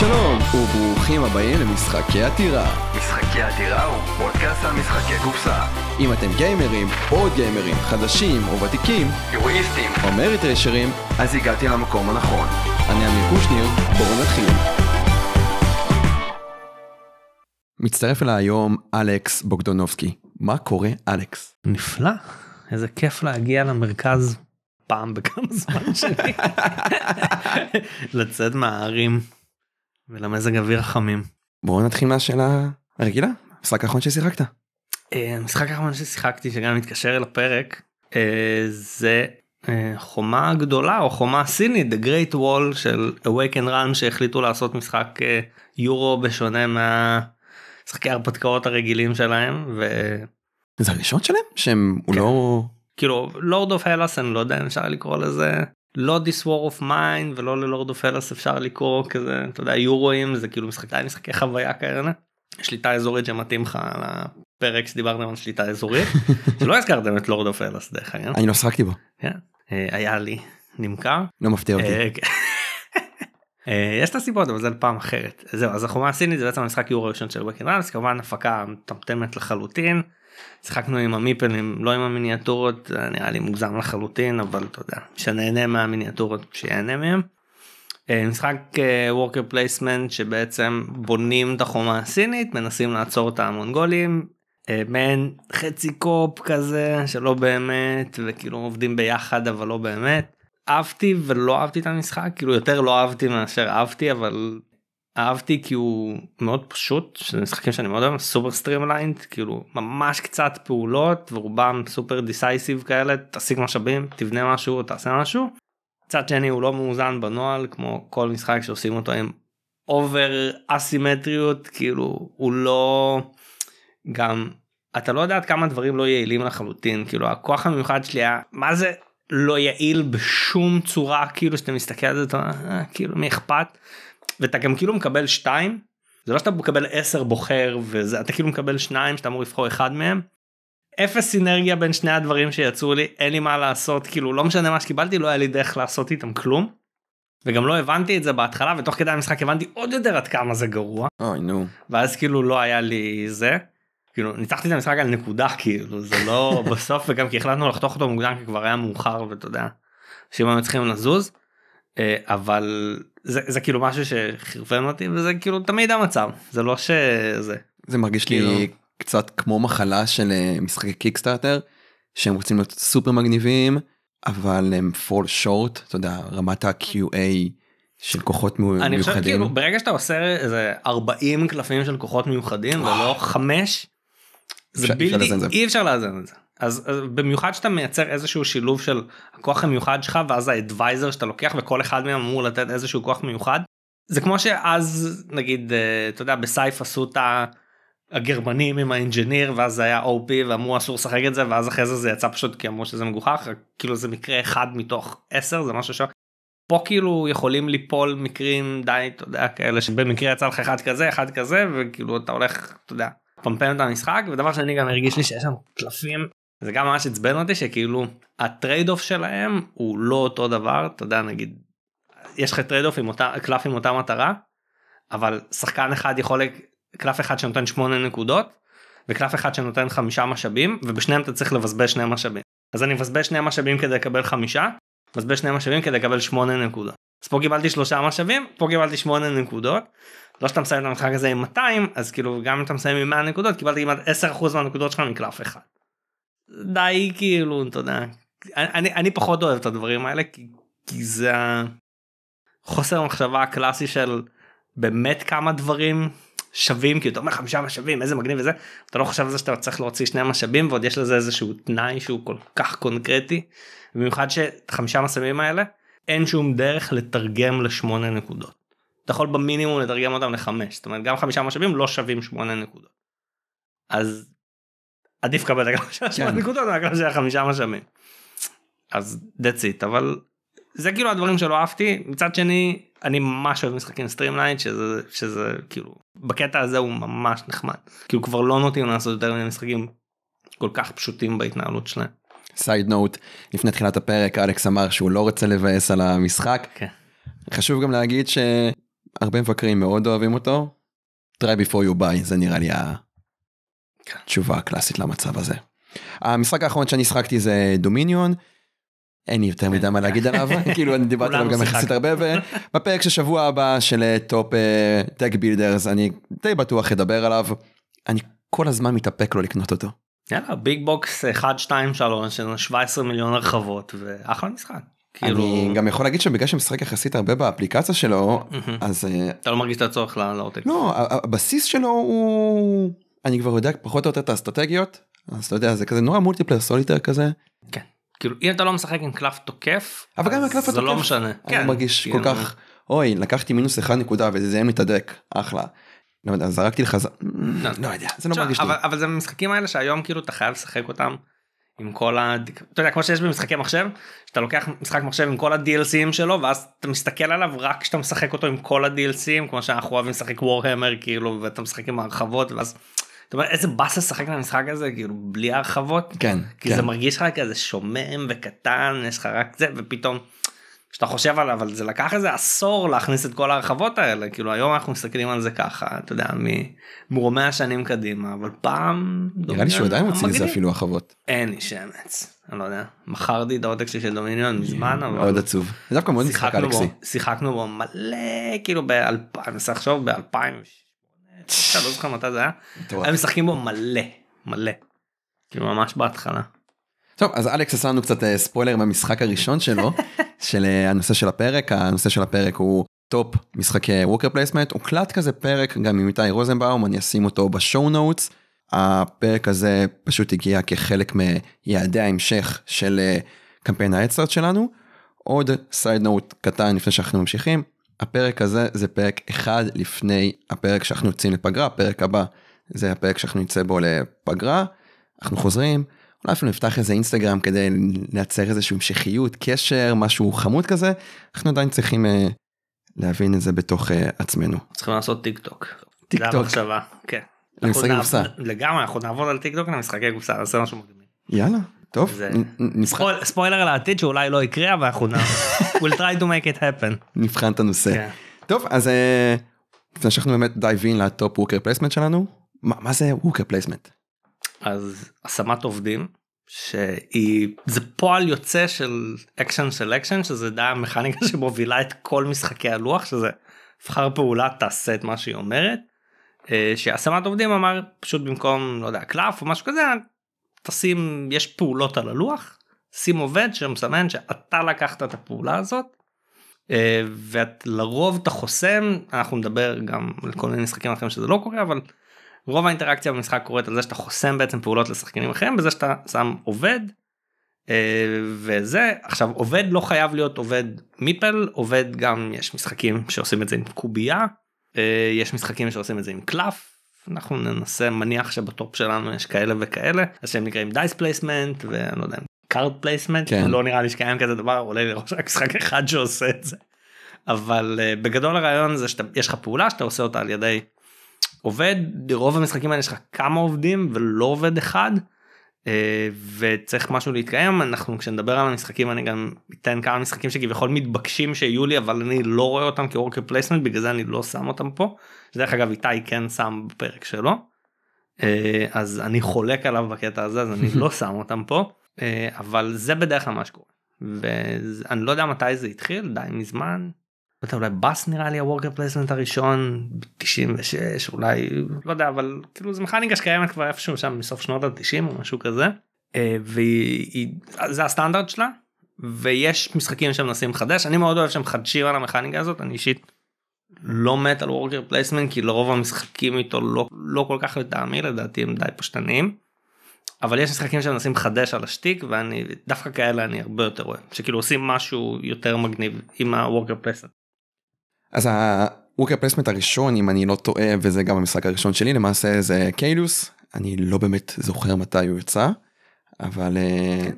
שלום, וברוכים הבאים למשחקי עתירה. משחקי עתירה הוא פודקאסט על משחקי קופסה. אם אתם גיימרים, או גיימרים, חדשים או ותיקים, יורואיסטים, או מריטרשרים, אז הגעתי למקום הנכון. אני אמיר קושניר, בואו נתחיל. מצטרף אליי היום אלכס בוגדונובסקי. מה קורה אלכס? נפלא, איזה כיף להגיע למרכז פעם בכמה זמן שלי. לצאת מהערים ולמזג אוויר חמים. בואו נתחיל מהשאלה הרגילה, המשחק האחרון ששיחקת. אה, המשחק האחרון ששיחקתי שגם מתקשר אל הפרק אה, זה אה, חומה גדולה או חומה סינית The Great Wall של Awaken Run שהחליטו לעשות משחק יורו בשונה מהמשחקי הרפתקאות הרגילים שלהם ו... זה הראשון שלהם? שהם הוא לא... כאילו Lord of Hellas אני לא יודע אם אפשר לקרוא לזה לא this war of mine ולא ל Lord of Hellas אפשר לקרוא כזה אתה יודע יורואים זה כאילו משחקי משחקי חוויה כאלה. שליטה אזורית שמתאים לך לפרק שדיברתם על שליטה אזורית שלא הזכרתם את Lord of Hellas דרך אגב. אני לא שחקתי בו. כן, אה, היה לי נמכר. לא מפתיע אותי. אה, כן. אה, יש את הסיבות אבל זה פעם אחרת זהו אז החומה הסינית זה בעצם המשחק יורו הראשון של Awaken Realms כמובן הפקה מטמטמת לחלוטין. שיחקנו עם המיפלים לא עם המיניאטורות נראה לי מוגזם לחלוטין אבל אתה יודע שנהנה מהמיניאטורות שיהנה מהם. אה, משחק worker placement שבעצם בונים את החומה הסינית מנסים לעצור את המונגולים אה, מעין חצי co-op כזה שלא באמת וכאילו עובדים ביחד אבל לא באמת. אהבתי ולא אהבתי את המשחק כאילו יותר לא אהבתי מאשר אהבתי אבל אהבתי כי הוא מאוד פשוט שזה משחקים שאני מאוד אוהב סופר streamlined כאילו ממש קצת פעולות ורובם סופר decisive כאלה תשיג משאבים תבנה משהו תעשה משהו. מצד שני הוא לא מאוזן בנוהל כמו כל משחק שעושים אותו עם אובר אסימטריות כאילו הוא לא גם אתה לא יודעת כמה דברים לא יעילים לחלוטין כאילו הכוח המיוחד שלי היה מה זה לא יעיל בשום צורה כאילו שאתה מסתכל על זה אתה אה, כאילו מי אכפת ואתה גם כאילו מקבל שתיים זה לא שאתה מקבל עשר בוחר וזה אתה כאילו מקבל שניים שאתה אמור לבחור אחד מהם. אפס סינרגיה בין שני הדברים שיצאו לי אין לי מה לעשות כאילו לא משנה מה שקיבלתי לא היה לי דרך לעשות איתם כלום. וגם לא הבנתי את זה בהתחלה ותוך כדי המשחק הבנתי עוד יותר עד כמה זה גרוע. אוי נו. ואז כאילו לא היה לי זה. כאילו ניצחתי את המשחק על נקודה כאילו זה לא בסוף וגם כי החלטנו לחתוך אותו מוקדם כי כבר היה מאוחר ואתה יודע. אנשים היו צריכים לזוז. אה, אבל זה, זה כאילו משהו שחרפן אותי וזה כאילו תמיד המצב זה לא שזה זה מרגיש לי כאילו- קצת כמו מחלה של אה, משחקי קיקסטארטר שהם רוצים להיות סופר מגניבים אבל הם fall short אתה יודע רמת ה-QA של כוחות מיוחדים. אני חושב כאילו ברגע שאתה עושה איזה 40 קלפים של כוחות מיוחדים ולא חמש. זה אפשר- אפשר בלתי. אי אפשר לאזן את זה. אז, אז במיוחד שאתה מייצר איזשהו שילוב של הכוח המיוחד שלך ואז האדוויזר שאתה לוקח וכל אחד מהם אמור לתת איזשהו כוח מיוחד. זה כמו שאז נגיד אה, אתה יודע בסייף עשו את הגרמנים עם האינג'יניר ואז זה היה OP ואמרו אסור לשחק את זה ואז אחרי זה זה יצא פשוט כי אמרו שזה מגוחך. כאילו זה מקרה אחד מתוך עשר זה משהו ש... פה כאילו יכולים ליפול מקרים די אתה יודע כאלה שבמקרה יצא לך אחד כזה אחד כזה וכאילו אתה הולך אתה יודע פימפם את המשחק. ודבר שני גם הרגיש לי שיש שם קלפים זה גם ממש עצבן אותי שכאילו ה trade-off שלהם הוא לא אותו דבר אתה יודע נגיד יש לך trade-off עם אותה קלף עם אותה מטרה אבל שחקן אחד יכול קלף אחד שנותן 8 נקודות וקלף אחד שנותן חמישה משאבים ובשניהם אתה צריך לבזבז שני משאבים. אז אני מבזבז שני משאבים כדי לקבל חמישה מבזבז שני משאבים כדי לקבל 8 נקודות. אז פה קיבלתי שלושה משאבים פה קיבלתי 8 נקודות. לא שאתה מסיים את המשחק הזה עם 200 אז כאילו גם אם אתה מסיים עם 100 נקודות קיבלתי כמעט 10% מהנקודות שלך מקלף אחד. די כאילו אתה יודע אני, אני פחות אוהב את הדברים האלה כי, כי זה החוסר המחשבה הקלאסי של באמת כמה דברים שווים כי אתה אומר חמישה משאבים איזה מגניב וזה אתה לא חושב על זה שאתה צריך להוציא שני משאבים ועוד יש לזה איזשהו תנאי שהוא כל כך קונקרטי במיוחד שאת חמישה משאבים האלה אין שום דרך לתרגם לשמונה נקודות. אתה יכול במינימום לתרגם אותם לחמש זאת אומרת גם חמישה משאבים לא שווים שמונה נקודות. אז עדיף לקבל את הקלף של שמונה כן. נקודות מהקלף של החמישה משאבים. אז that's it אבל זה כאילו הדברים שלא אהבתי מצד שני אני ממש אוהב משחקים streamline שזה שזה כאילו בקטע הזה הוא ממש נחמד כאילו כבר לא נוטים לעשות יותר מיני משחקים כל כך פשוטים בהתנהלות שלהם. side note לפני תחילת הפרק אלכס אמר שהוא לא רוצה לבאס על המשחק כן. חשוב גם להגיד הרבה מבקרים מאוד אוהבים אותו. try before you buy זה נראה לי כן. התשובה הקלאסית למצב הזה. המשחק האחרון שאני שחקתי זה דומיניון. אין לי יותר מדי מה להגיד עליו כאילו אני דיברתי עליו גם יחסית. הרבה ובפרק של שבוע הבא של טופ deck builders אני די בטוח אדבר עליו. אני כל הזמן מתאפק לא לקנות אותו. יאללה big box 1 2 3 של 17 מיליון הרחבות ואחלה משחק. כאילו אני גם יכול להגיד שבגלל שמשחק יחסית הרבה באפליקציה שלו. אז אה, אתה לא מרגיש את הצורך ל- לעותק. לא הבסיס שלו הוא אני כבר יודע פחות או יותר את האסטרטגיות אז אתה יודע זה כזה נורא מולטיפלר סוליטר כזה כן. כאילו אם אתה לא משחק עם קלף תוקף אבל גם אז הקלף זה לא התוקף, משנה. אני כן, מרגיש כל כאילו, כך אוי לקחתי מינוס אחד נקודה וזה זיהם לי את הדק אחלה. לא יודע זרקתי לך ז- לא יודע זה לא מרגיש לי. אבל, אבל זה המשחקים האלה שהיום כאילו אתה חייב לשחק אותם עם כל ה... אתה יודע כמו שיש במשחקי מחשב שאתה לוקח משחק מחשב עם כל ה-DLCים שלו ואז אתה מסתכל עליו רק כשאתה משחק אותו עם כל ה-DLCים כמו שאנחנו אוהבים לשחק וורהמר כאילו ואתה משחק עם ההרחבות ואז. אתה אומר איזה באסה לשחק במשחק הזה כאילו בלי ההרחבות כן כי כן. זה מרגיש לך כזה שומם וקטן יש לך רק זה ופתאום. כשאתה חושב עליו אבל זה לקח איזה עשור להכניס את כל ההרחבות האלה כאילו היום אנחנו מסתכלים על זה ככה אתה יודע ממרומי השנים קדימה אבל פעם נראה לי שהוא עדיין מוציא לזה מגניב. אפילו הרחבות. אין לי שמץ אני לא יודע מכרתי את העותק שלי של דומיניון מזמן אבל מאוד עצוב. זה דווקא מאוד משחק אלכסי. שיחקנו בו מלא כאילו באלפיים אני מנסה לחשוב באלפיים אני לא זוכר מתי זה היה. הם משחקים בו מלא מלא כאילו ממש בהתחלה. טוב אז אלכס עשה לנו קצת אה, ספוילר מהמשחק הראשון שלו של אה, הנושא של הפרק הנושא של הפרק הוא טופ משחקי worker placement הוקלט כזה פרק גם עם איתי רוזנבאום אני אשים אותו ב show notes. הפרק הזה פשוט הגיע כחלק מיעדי ההמשך של אה, קמפיין האדסטארט שלנו. עוד side note קטן לפני שאנחנו ממשיכים הפרק הזה זה פרק אחד לפני הפרק שאנחנו יוצאים לפגרה הפרק הבא זה הפרק שאנחנו נצא בו לפגרה אנחנו חוזרים אולי אפילו נפתח איזה אינסטגרם כדי לייצר איזושהי המשכיות קשר משהו חמוד כזה אנחנו עדיין צריכים אה, להבין את זה בתוך אה, עצמנו. צריכים לעשות טיק טוק. טיק זה טוק. המחשבה. כן. למשחקי קופסה. לגמרי אנחנו נעבוד על טיק טוק למשחקי קופסה נעשה משהו מגניב. יאללה טוב זה- נבחן- ספויל- ספוילר על העתיד שאולי לא יקרה אבל אנחנו נ- we'll try to make it happen. נבחן את הנושא. כן. טוב אז אה, לפני שאנחנו באמת dive in לטופ worker placement שלנו מה מה זה worker placement. אז השמת עובדים שהיא זה פועל יוצא של action selection שזה די המכניקה שמובילה את כל משחקי הלוח שזה תבחר פעולה תעשה את מה שהיא אומרת. אה, שהשמת עובדים אמר פשוט במקום לא יודע קלף או משהו כזה תשים יש פעולות על הלוח שים עובד שמסמן שאתה לקחת את הפעולה הזאת. אה, ולרוב אתה חוסם אנחנו נדבר גם על כל מיני משחקים אחרים שזה לא קורה אבל רוב האינטראקציה במשחק קורית על זה שאתה חוסם בעצם פעולות לשחקנים אחרים בזה שאתה שם עובד. אה, וזה עכשיו עובד לא חייב להיות עובד מיפל עובד גם יש משחקים שעושים את זה עם קובייה אה, יש משחקים שעושים את זה עם קלף אנחנו ננסה מניח שבטופ שלנו יש כאלה וכאלה אז שהם נקראים dice placement ואני לא יודע card placement כן. לא נראה לי שקיים כזה דבר עולה לי לראש רק משחק אחד שעושה את זה. אבל אה, בגדול הרעיון זה שיש לך פעולה שאתה עושה אותה על ידי עובד רוב המשחקים האלה יש לך כמה עובדים ולא עובד אחד אה, וצריך משהו להתקיים אנחנו כשנדבר על המשחקים אני גם אתן כמה משחקים שכביכול מתבקשים שיהיו לי אבל אני לא רואה אותם כ worker placement בגלל זה אני לא שם אותם פה. דרך אגב איתי כן שם בפרק שלו. אה, אז אני חולק עליו בקטע הזה אז אני לא שם אותם פה אה, אבל זה בדרך כלל מה שקורה. ואני לא יודע מתי זה התחיל די מזמן. לא יודע, אולי בס נראה לי ה worker placement הראשון ב-96 אולי לא יודע אבל כאילו זה מכניקה שקיימת כבר איפשהו שם מסוף שנות ה-90 או משהו כזה. אה, והיא היא- זה הסטנדרט שלה ויש משחקים שמנסים לחדש אני מאוד אוהב שהם מחדשים על המכניקה הזאת אני אישית לא מת על worker placement כי לרוב המשחקים איתו לא לא כל כך לטעמי לדעתי הם די פשטניים. אבל יש משחקים שמנסים לחדש על השטיק ואני דווקא כאלה אני הרבה יותר אוהב שכאילו עושים משהו יותר מגניב עם ה worker placement. אז ה worker placement הראשון אם אני לא טועה וזה גם המשחק הראשון שלי למעשה זה קיילוס אני לא באמת זוכר מתי הוא יצא אבל אה,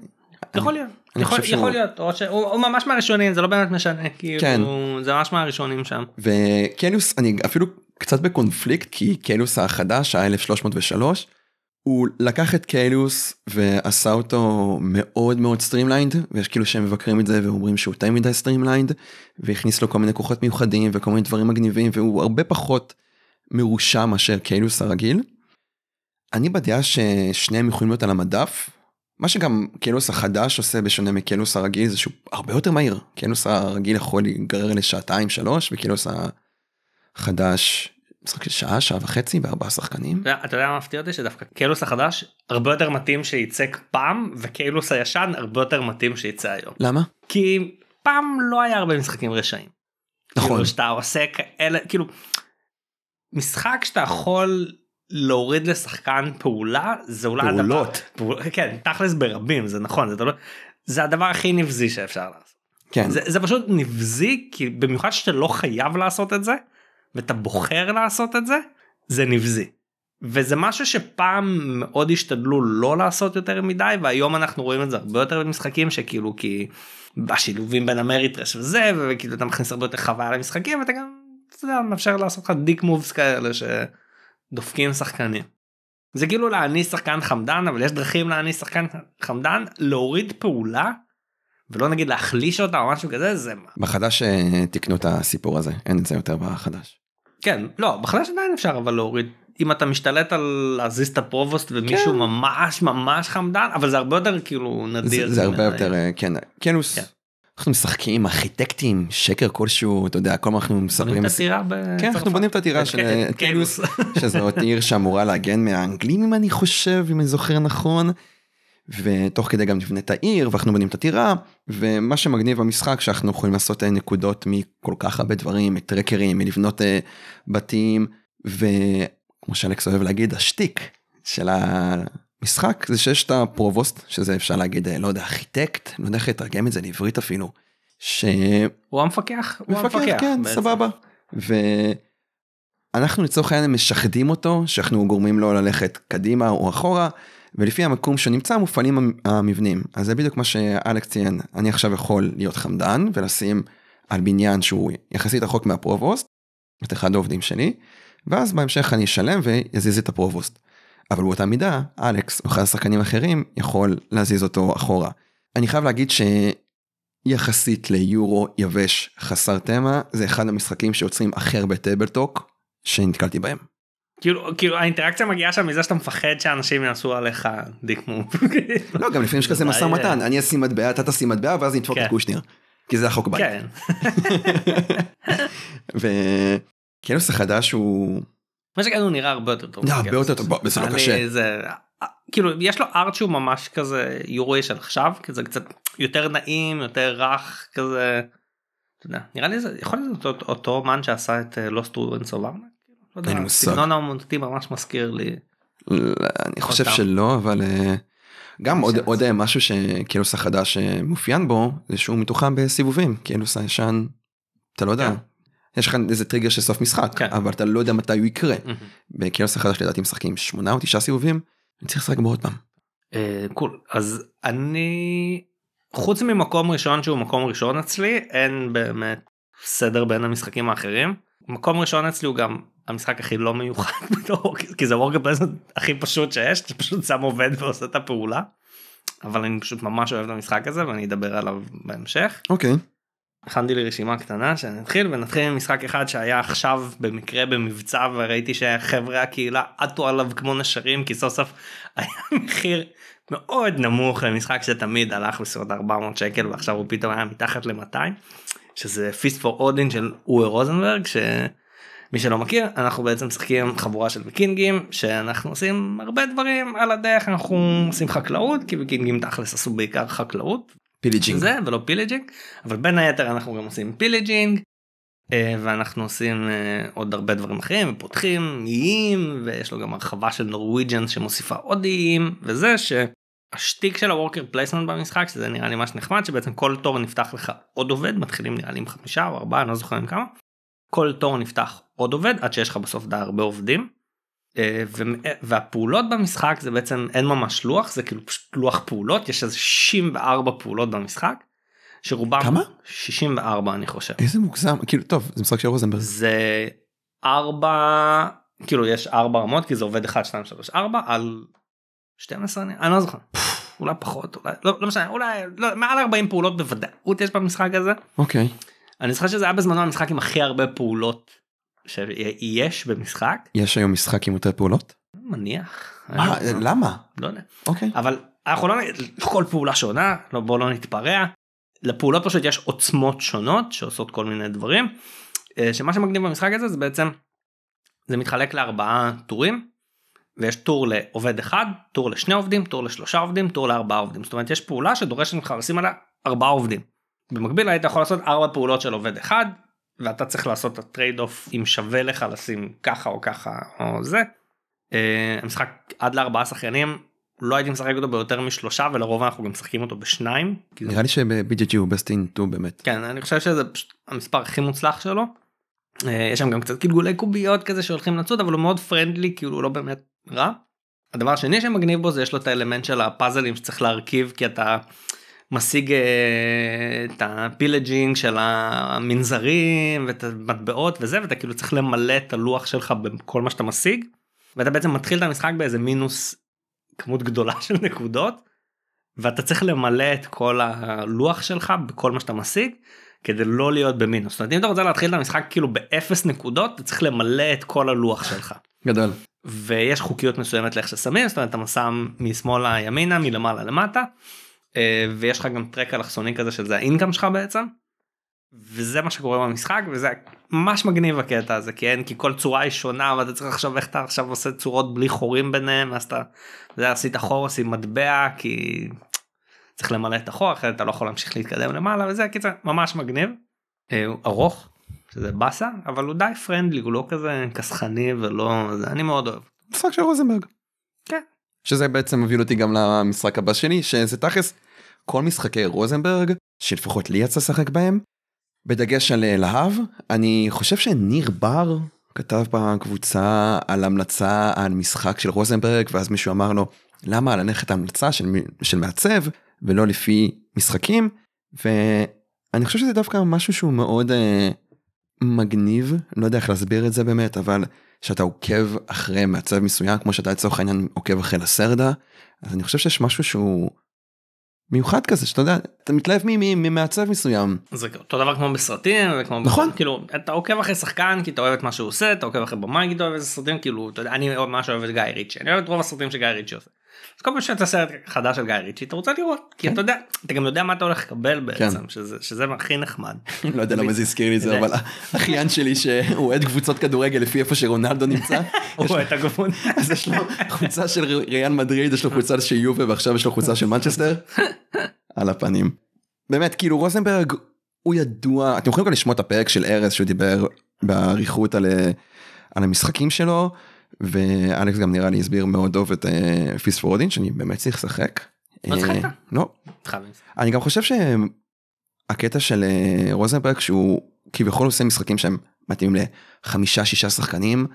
יכול להיות. אני יכול, חושב שהוא- יכול להיות או שהוא הוא ממש מהראשונים זה לא באמת משנה כאילו כן. זה ממש מהראשונים שם וקיילוס אני אפילו קצת בקונפליקט כי קיילוס החדש ה-1303 הוא לקח את קיילוס ועשה אותו מאוד מאוד streamlined ויש כאילו שהם מבקרים את זה ואומרים שהוא יותר מדי streamlined והכניס לו כל מיני כוחות מיוחדים וכל מיני דברים מגניבים והוא הרבה פחות מרושע מאשר קיילוס הרגיל. אני בדעה ששניהם יכולים להיות על המדף. מה שגם קיילוס החדש עושה בשונה מקיילוס הרגיל זה שהוא הרבה יותר מהיר. קיילוס הרגיל יכול להיגרר לשעתיים שלוש וקיילוס החדש משחק של שעה שעה וחצי בארבעה שחקנים. אתה יודע- מה מפתיע אותי שדווקא קיילוס החדש הרבה יותר מתאים שייצא פעם וקיילוס הישן הרבה יותר מתאים שייצא היום. למה? כי פעם לא היה הרבה משחקים רשעים. נכון. כאילו שאתה עושה כאלה כאילו משחק שאתה יכול להוריד לשחקן פעולה זה אולי פעולות. הדבר, פעול, כן תכלס ברבים זה נכון זה, לא, זה הדבר הכי נבזי שאפשר לעשות. כן. זה, זה פשוט נבזי כי במיוחד שאתה לא חייב לעשות את זה ואתה בוחר לעשות את זה זה נבזי. וזה משהו שפעם מאוד השתדלו לא לעשות יותר מדי והיום אנחנו רואים את זה הרבה יותר במשחקים שכאילו כי בשילובים בין המריטרש וזה וכאילו אתה מכניס הרבה יותר חוויה למשחקים ואתה גם אתה יודע, מאפשר לעשות לך דיק מובס כאלה שדופקים שחקנים. זה כאילו להעניש שחקן חמדן אבל יש דרכים להעניש שחקן חמדן להוריד פעולה ולא נגיד להחליש אותה או משהו כזה זה בחדש אה, תיקנו את הסיפור הזה אין את זה יותר בחדש. כן לא בחדש עדיין אפשר אבל להוריד אם אתה משתלט על להזיז את הפרובוסט ומישהו כן. ממש ממש חמדן אבל זה הרבה יותר כאילו נדיר. זה, זה הרבה. יותר אה, כן קיילוס. כן. אנחנו משחקים עם ארכיטקטים שקר כלשהו אתה יודע כל מה אנחנו בונים מספרים. את הטירה בצרפת. כן אנחנו בונים את הטירה של אה, כן, קיילוס שזאת עיר שאמורה להגן מהאנגלים אם אני חושב אם אני זוכר נכון. ותוך כדי גם נבנה את העיר ואנחנו בונים את הטירה ומה שמגניב במשחק שאנחנו יכולים לעשות אה, נקודות מכל כך הרבה דברים טרקרים מלבנות אה, בתים וכמו שאלכס אוהב להגיד השטיק של המשחק זה שיש את הפרובוסט שזה אפשר להגיד אה, לא יודע ארכיטקט לא יודע איך לתרגם את זה לעברית אפילו. שמפקח הוא המפקח. הוא המפקח. כן בעצם. סבבה. ואנחנו לצורך העניין משחדים אותו שאנחנו גורמים לו ללכת קדימה או אחורה ולפי המקום שנמצא מופעלים המ- המבנים אז זה בדיוק מה שאלכס ציין אני עכשיו יכול להיות חמדן ולשים על בניין שהוא יחסית רחוק מהפרובוסט את אחד העובדים שלי ואז בהמשך אני אשלם ויזיז את הפרובוסט. אבל באותה מידה אלכס או אחד השחקנים האחרים יכול להזיז אותו אחורה. אני חייב להגיד שיחסית ליורו יבש חסר תמה זה אחד המשחקים שיוצרים הכי הרבה table talk שנתקלתי בהם. כאילו כאילו האינטראקציה מגיעה שם מזה שאתה מפחד שאנשים יעשו עליך דיק מוב. לא גם לפעמים יש כזה משא ומתן אני אשים מטבע אתה תשים מטבע ואז נדפוק כן. את קושניר. כי זה החוק בית. כן. וכאילוס החדש הוא מה שכן הוא נראה הרבה יותר טוב. לא, הרבה יותר טוב, זה לא קשה. זה- כאילו יש לו ארט שהוא ממש כזה יורו של עכשיו כזה קצת יותר נעים יותר רך כזה. אתה יודע, נראה לי זה יכול להיות אותו- אותו אומן שעשה את אה, Ruins of Arnak. אין לי מושג. סגנון האומנותי ממש מזכיר לי. לא, אני חושב. שלא אבל אה, גם עוד עוד אה, משהו שקיילוס החדש אה, מאופיין בו זה שהוא מתוחם בסיבובים קיילוס הישן אתה לא יודע כן. יש לך איזה טריגר של סוף משחק כן. אבל אתה לא יודע מתי הוא יקרה בקיילוס החדש לדעתי משחקים שמונה או תשעה סיבובים אני צריך לשחק בו עוד פעם. אה, cool אז אני חוץ ממקום ראשון שהוא מקום ראשון אצלי אין באמת סדר בין המשחקים האחרים מקום ראשון אצלי הוא גם המשחק הכי לא מיוחד בתור כי זה worker placement הכי פשוט שיש אתה פשוט שם עובד ועושה את הפעולה. אבל אני פשוט ממש אוהב את המשחק הזה ואני אדבר עליו בהמשך. אוקיי הכנתי לי רשימה קטנה שאני אתחיל ונתחיל עם משחק אחד שהיה עכשיו במקרה במבצע וראיתי שחברי הקהילה עטו עליו כמו נשרים כי סוף סוף היה מחיר מאוד נמוך למשחק שתמיד הלך בסביבות 400 שקל ועכשיו הוא פתאום היה מתחת ל-200 שזה Feast for Odin של אורי רוזנברג שמי שלא מכיר אנחנו בעצם משחקים חבורה של ויקינגים שאנחנו עושים הרבה דברים על הדרך אנחנו עושים חקלאות כי ויקינגים תכלס עשו בעיקר חקלאות pillaging. זה ולא pillaging אבל בין היתר אנחנו גם עושים pillaging אה, ואנחנו עושים אה, עוד הרבה דברים אחרים ופותחים איים ויש לו גם הרחבה של Norwegians שמוסיפה עוד איים וזה שהשטיק של ה worker placement במשחק שזה נראה לי ממש נחמד שבעצם כל תור נפתח לך עוד עובד מתחילים נראה לי עם חמישה או ארבעה אני לא זוכר עם כמה. כל תור נפתח עוד עובד עד שיש לך בסוף די הרבה עובדים. אה, ו- והפעולות במשחק זה בעצם אין ממש לוח זה כאילו פשוט לוח פעולות יש איזה 64 פעולות במשחק. שרובם כמה? 64 אני חושב. איזה מוגזם כאילו טוב זה משחק של רוזנברג. זה ארבע כאילו יש ארבע רמות כי זה עובד 1 2 3 4 על 12 אני לא זוכר אולי פחות אולי לא, לא משנה אולי לא, מעל 40 פעולות בוודאות יש במשחק הזה אוקיי. אני זוכר שזה היה בזמנו המשחק עם הכי הרבה פעולות שיש במשחק יש היום משחק עם יותר פעולות? מניח מה, אני לא- למה? לא יודע אוקיי. אבל אנחנו לא נגיד כל פעולה שונה לא בוא לא נתפרע לפעולות פשוט יש עוצמות שונות שעושות כל מיני דברים אה, שמה שמגניב במשחק הזה זה בעצם זה מתחלק לארבעה טורים ויש טור לעובד אחד טור לשני עובדים טור לשלושה עובדים טור לארבעה עובדים זאת אומרת יש פעולה שדורשת ממך לשים עליה ארבעה עובדים. במקביל היית יכול לעשות ארבע פעולות של עובד אחד ואתה צריך לעשות את ה trade-off אם שווה לך לשים ככה או ככה או זה. אה, המשחק עד לארבעה שחקנים לא הייתי משחק אותו ביותר משלושה ולרוב אנחנו גם משחקים אותו בשניים. נראה לי שב-BGG הוא best in 2 באמת. כן אני חושב שזה פשוט המספר הכי מוצלח שלו. אה, יש שם גם קצת גלגולי קוביות כזה שהולכים לצוד אבל הוא מאוד friendly כאילו הוא לא באמת רע. הדבר השני שמגניב בו זה יש לו את האלמנט של הפאזלים שצריך להרכיב כי אתה משיג אה, את ה pillaging של המנזרים ואת המטבעות וזה ואתה כאילו צריך למלא את הלוח שלך בכל מה שאתה משיג. ואתה בעצם מתחיל את המשחק באיזה מינוס כמות גדולה של נקודות. ואתה צריך למלא את כל הלוח שלך בכל מה שאתה משיג כדי לא להיות במינוס. זאת אומרת אם אתה רוצה להתחיל את המשחק כאילו באפס נקודות אתה צריך למלא את כל הלוח שלך. גדול. ויש חוקיות מסוימת לאיך ששמים זאת אומרת אתה שם משמאלה ימינה מלמעלה למטה ויש לך גם טרק אלכסוני כזה שזה האינקאם שלך בעצם. וזה מה שקורה במשחק וזה ממש מגניב הקטע הזה כי אין כי כל צורה היא שונה ואתה צריך לחשוב איך אתה עכשיו עושה צורות בלי חורים ביניהם אז אתה זה, עשית חור עושים מטבע כי צריך למלא את החור אחרת אתה לא יכול להמשיך להתקדם למעלה וזה קיצר ממש מגניב. אה, ארוך שזה באסה אבל הוא די פרנדלי הוא לא כזה כסחני ולא זה אני מאוד אוהב. משחק של רוזנברג. כן. שזה בעצם מוביל אותי גם למשחק הבא שלי שזה תכלס כל משחקי רוזנברג שלפחות לי יצא לשחק בהם. בדגש על אה, להב אני חושב שניר בר כתב בקבוצה על המלצה על משחק של רוזנברג ואז מישהו אמר לו למה ללכת המלצה של, של מעצב ולא לפי משחקים ואני חושב שזה דווקא משהו שהוא מאוד אה, מגניב לא יודע איך להסביר את זה באמת אבל שאתה עוקב אחרי מעצב מסוים כמו שאתה לצורך העניין עוקב אחרי לסרדה אז אני חושב שיש משהו שהוא מיוחד כזה שאתה יודע אתה מתלהב ממעצב מסוים זה אותו דבר כמו בסרטים וכמו נכון. כאילו אתה עוקב אחרי שחקן כי אתה אוהב את מה שהוא עושה אתה עוקב אחרי במאי כי אתה אוהב איזה סרטים כאילו אתה יודע אני ממש אוהב את גיא ריצ'י אני אוהב את רוב הסרטים שגיא ריצ'י עושה. אז כל פעם שאתה סרט חדש של גיא ריצ'י אתה רוצה לראות כי כן. אתה יודע אתה גם יודע מה אתה הולך לקבל בעצם שזה שזה הכי נחמד. לא יודע למה זה הזכיר לי את זה אבל האחיין שלי שהוא אוהד קבוצות כדורגל לפי איפה שרונלדו נמצא הוא רואה את הגבול. אז יש לו חולצה של ריאל מדריד יש לו חולצה של יובה ועכשיו יש לו חולצה של מנצ'סטר על הפנים. באמת כאילו רוזנברג הוא ידוע אתם יכולים גם לשמוע את הפרק של ארז שהוא דיבר באריכות על, אה, על המשחקים שלו ואלכס גם נראה לי הסביר מאוד טוב את פיס פורדין שאני באמת צריך לשחק. לא? אה, לא. אני גם חושב שהקטע של אה, רוזנברג שהוא כביכול עושה משחקים שהם מתאימים לחמישה שישה שחקנים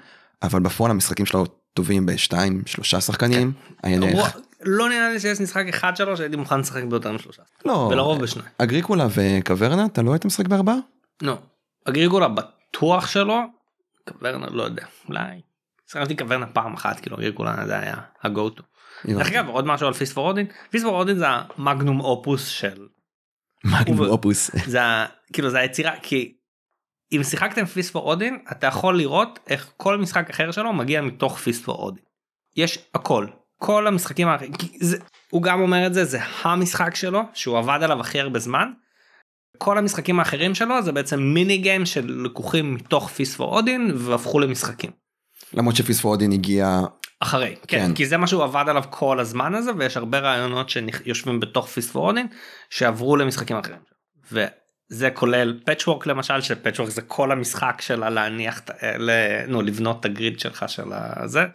אבל בפועל המשחקים שלו טובים בשתיים שלושה שחקנים. ערך. לא נראה לי שיש משחק אחד שלו שהייתי מוכן לשחק ביותר משלושה. לא ולרוב בשניים. אגריקולה וקוורנה אתה לא היית משחק בארבעה? לא. אגריגולה בטוח שלו. קוורנה לא יודע אולי. שחקתי קוורנה פעם אחת כאילו אגריגולה זה היה ה-go to. דרך אגב עוד משהו על פיסט פור אודין פיסט פור אודין זה המגנום אופוס של מגנום אופוס. זה כאילו זה היצירה כי אם שיחקתם פיסט פור אודין אתה יכול לראות איך כל משחק אחר שלו מגיע מתוך פיסט פור אודין. יש הכל כל המשחקים האחרים זה, הוא גם אומר את זה זה המשחק שלו שהוא עבד עליו הכי הרבה זמן. כל המשחקים האחרים שלו זה בעצם מיני גיים של לקוחים מתוך פיסט פור אודין והפכו למשחקים. למרות שפיס פורדין הגיע אחרי כן, כן. כי זה מה שהוא עבד עליו כל הזמן הזה ויש הרבה רעיונות שיושבים בתוך פיסט פור אודין שעברו למשחקים אחרים. וזה כולל פצ'וורק למשל שפצ'וורק זה כל המשחק שלה להניח את- ל- נו, לבנות את הגריד שלך של הזה.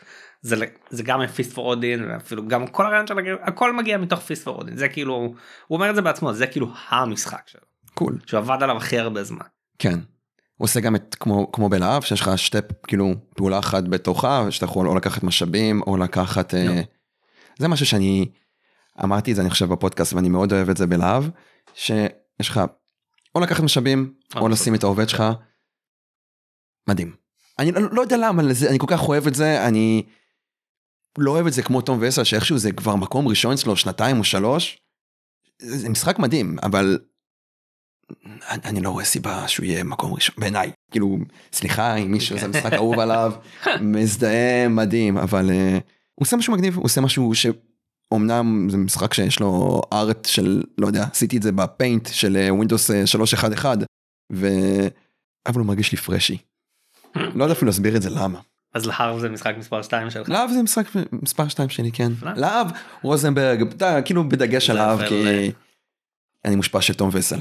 זה, זה גם פיסט פור אודין ואפילו גם כל הרעיון של הגריד הכל מגיע מתוך פיסט פור אודין זה כאילו הוא אומר את זה בעצמו זה כאילו המשחק שלו קול שהוא עבד עליו הכי הרבה זמן. כן. הוא עושה גם את כמו כמו בלהב שיש לך שתי כאילו פעולה אחת בתוכה שאתה יכול או לקחת משאבים או לקחת אה, לא. זה משהו שאני אמרתי את זה אני חושב בפודקאסט ואני מאוד אוהב את זה בלהב שיש לך או לקחת משאבים או אוקיי. לשים את העובד שלך. מדהים. אני לא, לא יודע למה לזה אני כל כך אוהב את זה אני לא אוהב את זה כמו תום וסל שאיכשהו זה כבר מקום ראשון אצלו שנתיים או שלוש. זה משחק מדהים אבל אני, אני לא רואה סיבה שהוא יהיה מקום ראשון בעיניי כאילו סליחה אם מישהו זה משחק אהוב עליו מזדהה מדהים אבל uh, הוא עושה משהו מגניב הוא עושה משהו שאומנם זה משחק שיש לו ארט של לא יודע עשיתי את זה בפיינט של ווינדוס 311 ו... אבל הוא מרגיש לי פרשי. לא יודע אפילו להסביר את זה למה. אז להב זה משחק מספר 2 שלך. להב זה משחק מספר 2 שלי כן. להב רוזנברג כאילו בדגש על להב כי אה, אני מושפע של תום וסל.